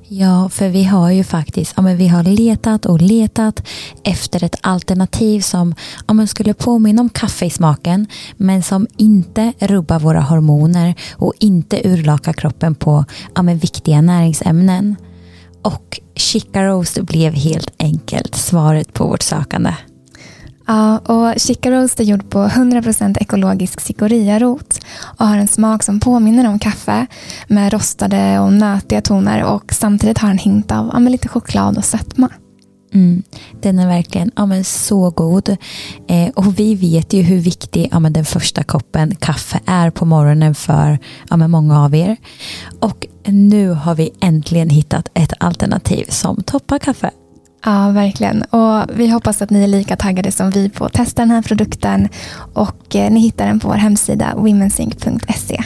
Ja, för vi har ju faktiskt ja, men vi har letat och letat efter ett alternativ som ja, men skulle påminna om kaffe i smaken men som inte rubbar våra hormoner och inte urlakar kroppen på ja, men viktiga näringsämnen. Och Chica Roast blev helt enkelt svaret på vårt sökande. Ja, och Chica Roast är gjord på 100% ekologisk cikoriarot och har en smak som påminner om kaffe med rostade och nötiga toner och samtidigt har en hint av ja, lite choklad och sötma. Mm, den är verkligen ja, men så god. Eh, och vi vet ju hur viktig ja, men den första koppen kaffe är på morgonen för ja, men många av er. Och nu har vi äntligen hittat ett alternativ som toppar kaffe. Ja, verkligen. Och vi hoppas att ni är lika taggade som vi på att testa den här produkten. Och eh, ni hittar den på vår hemsida womensync.se.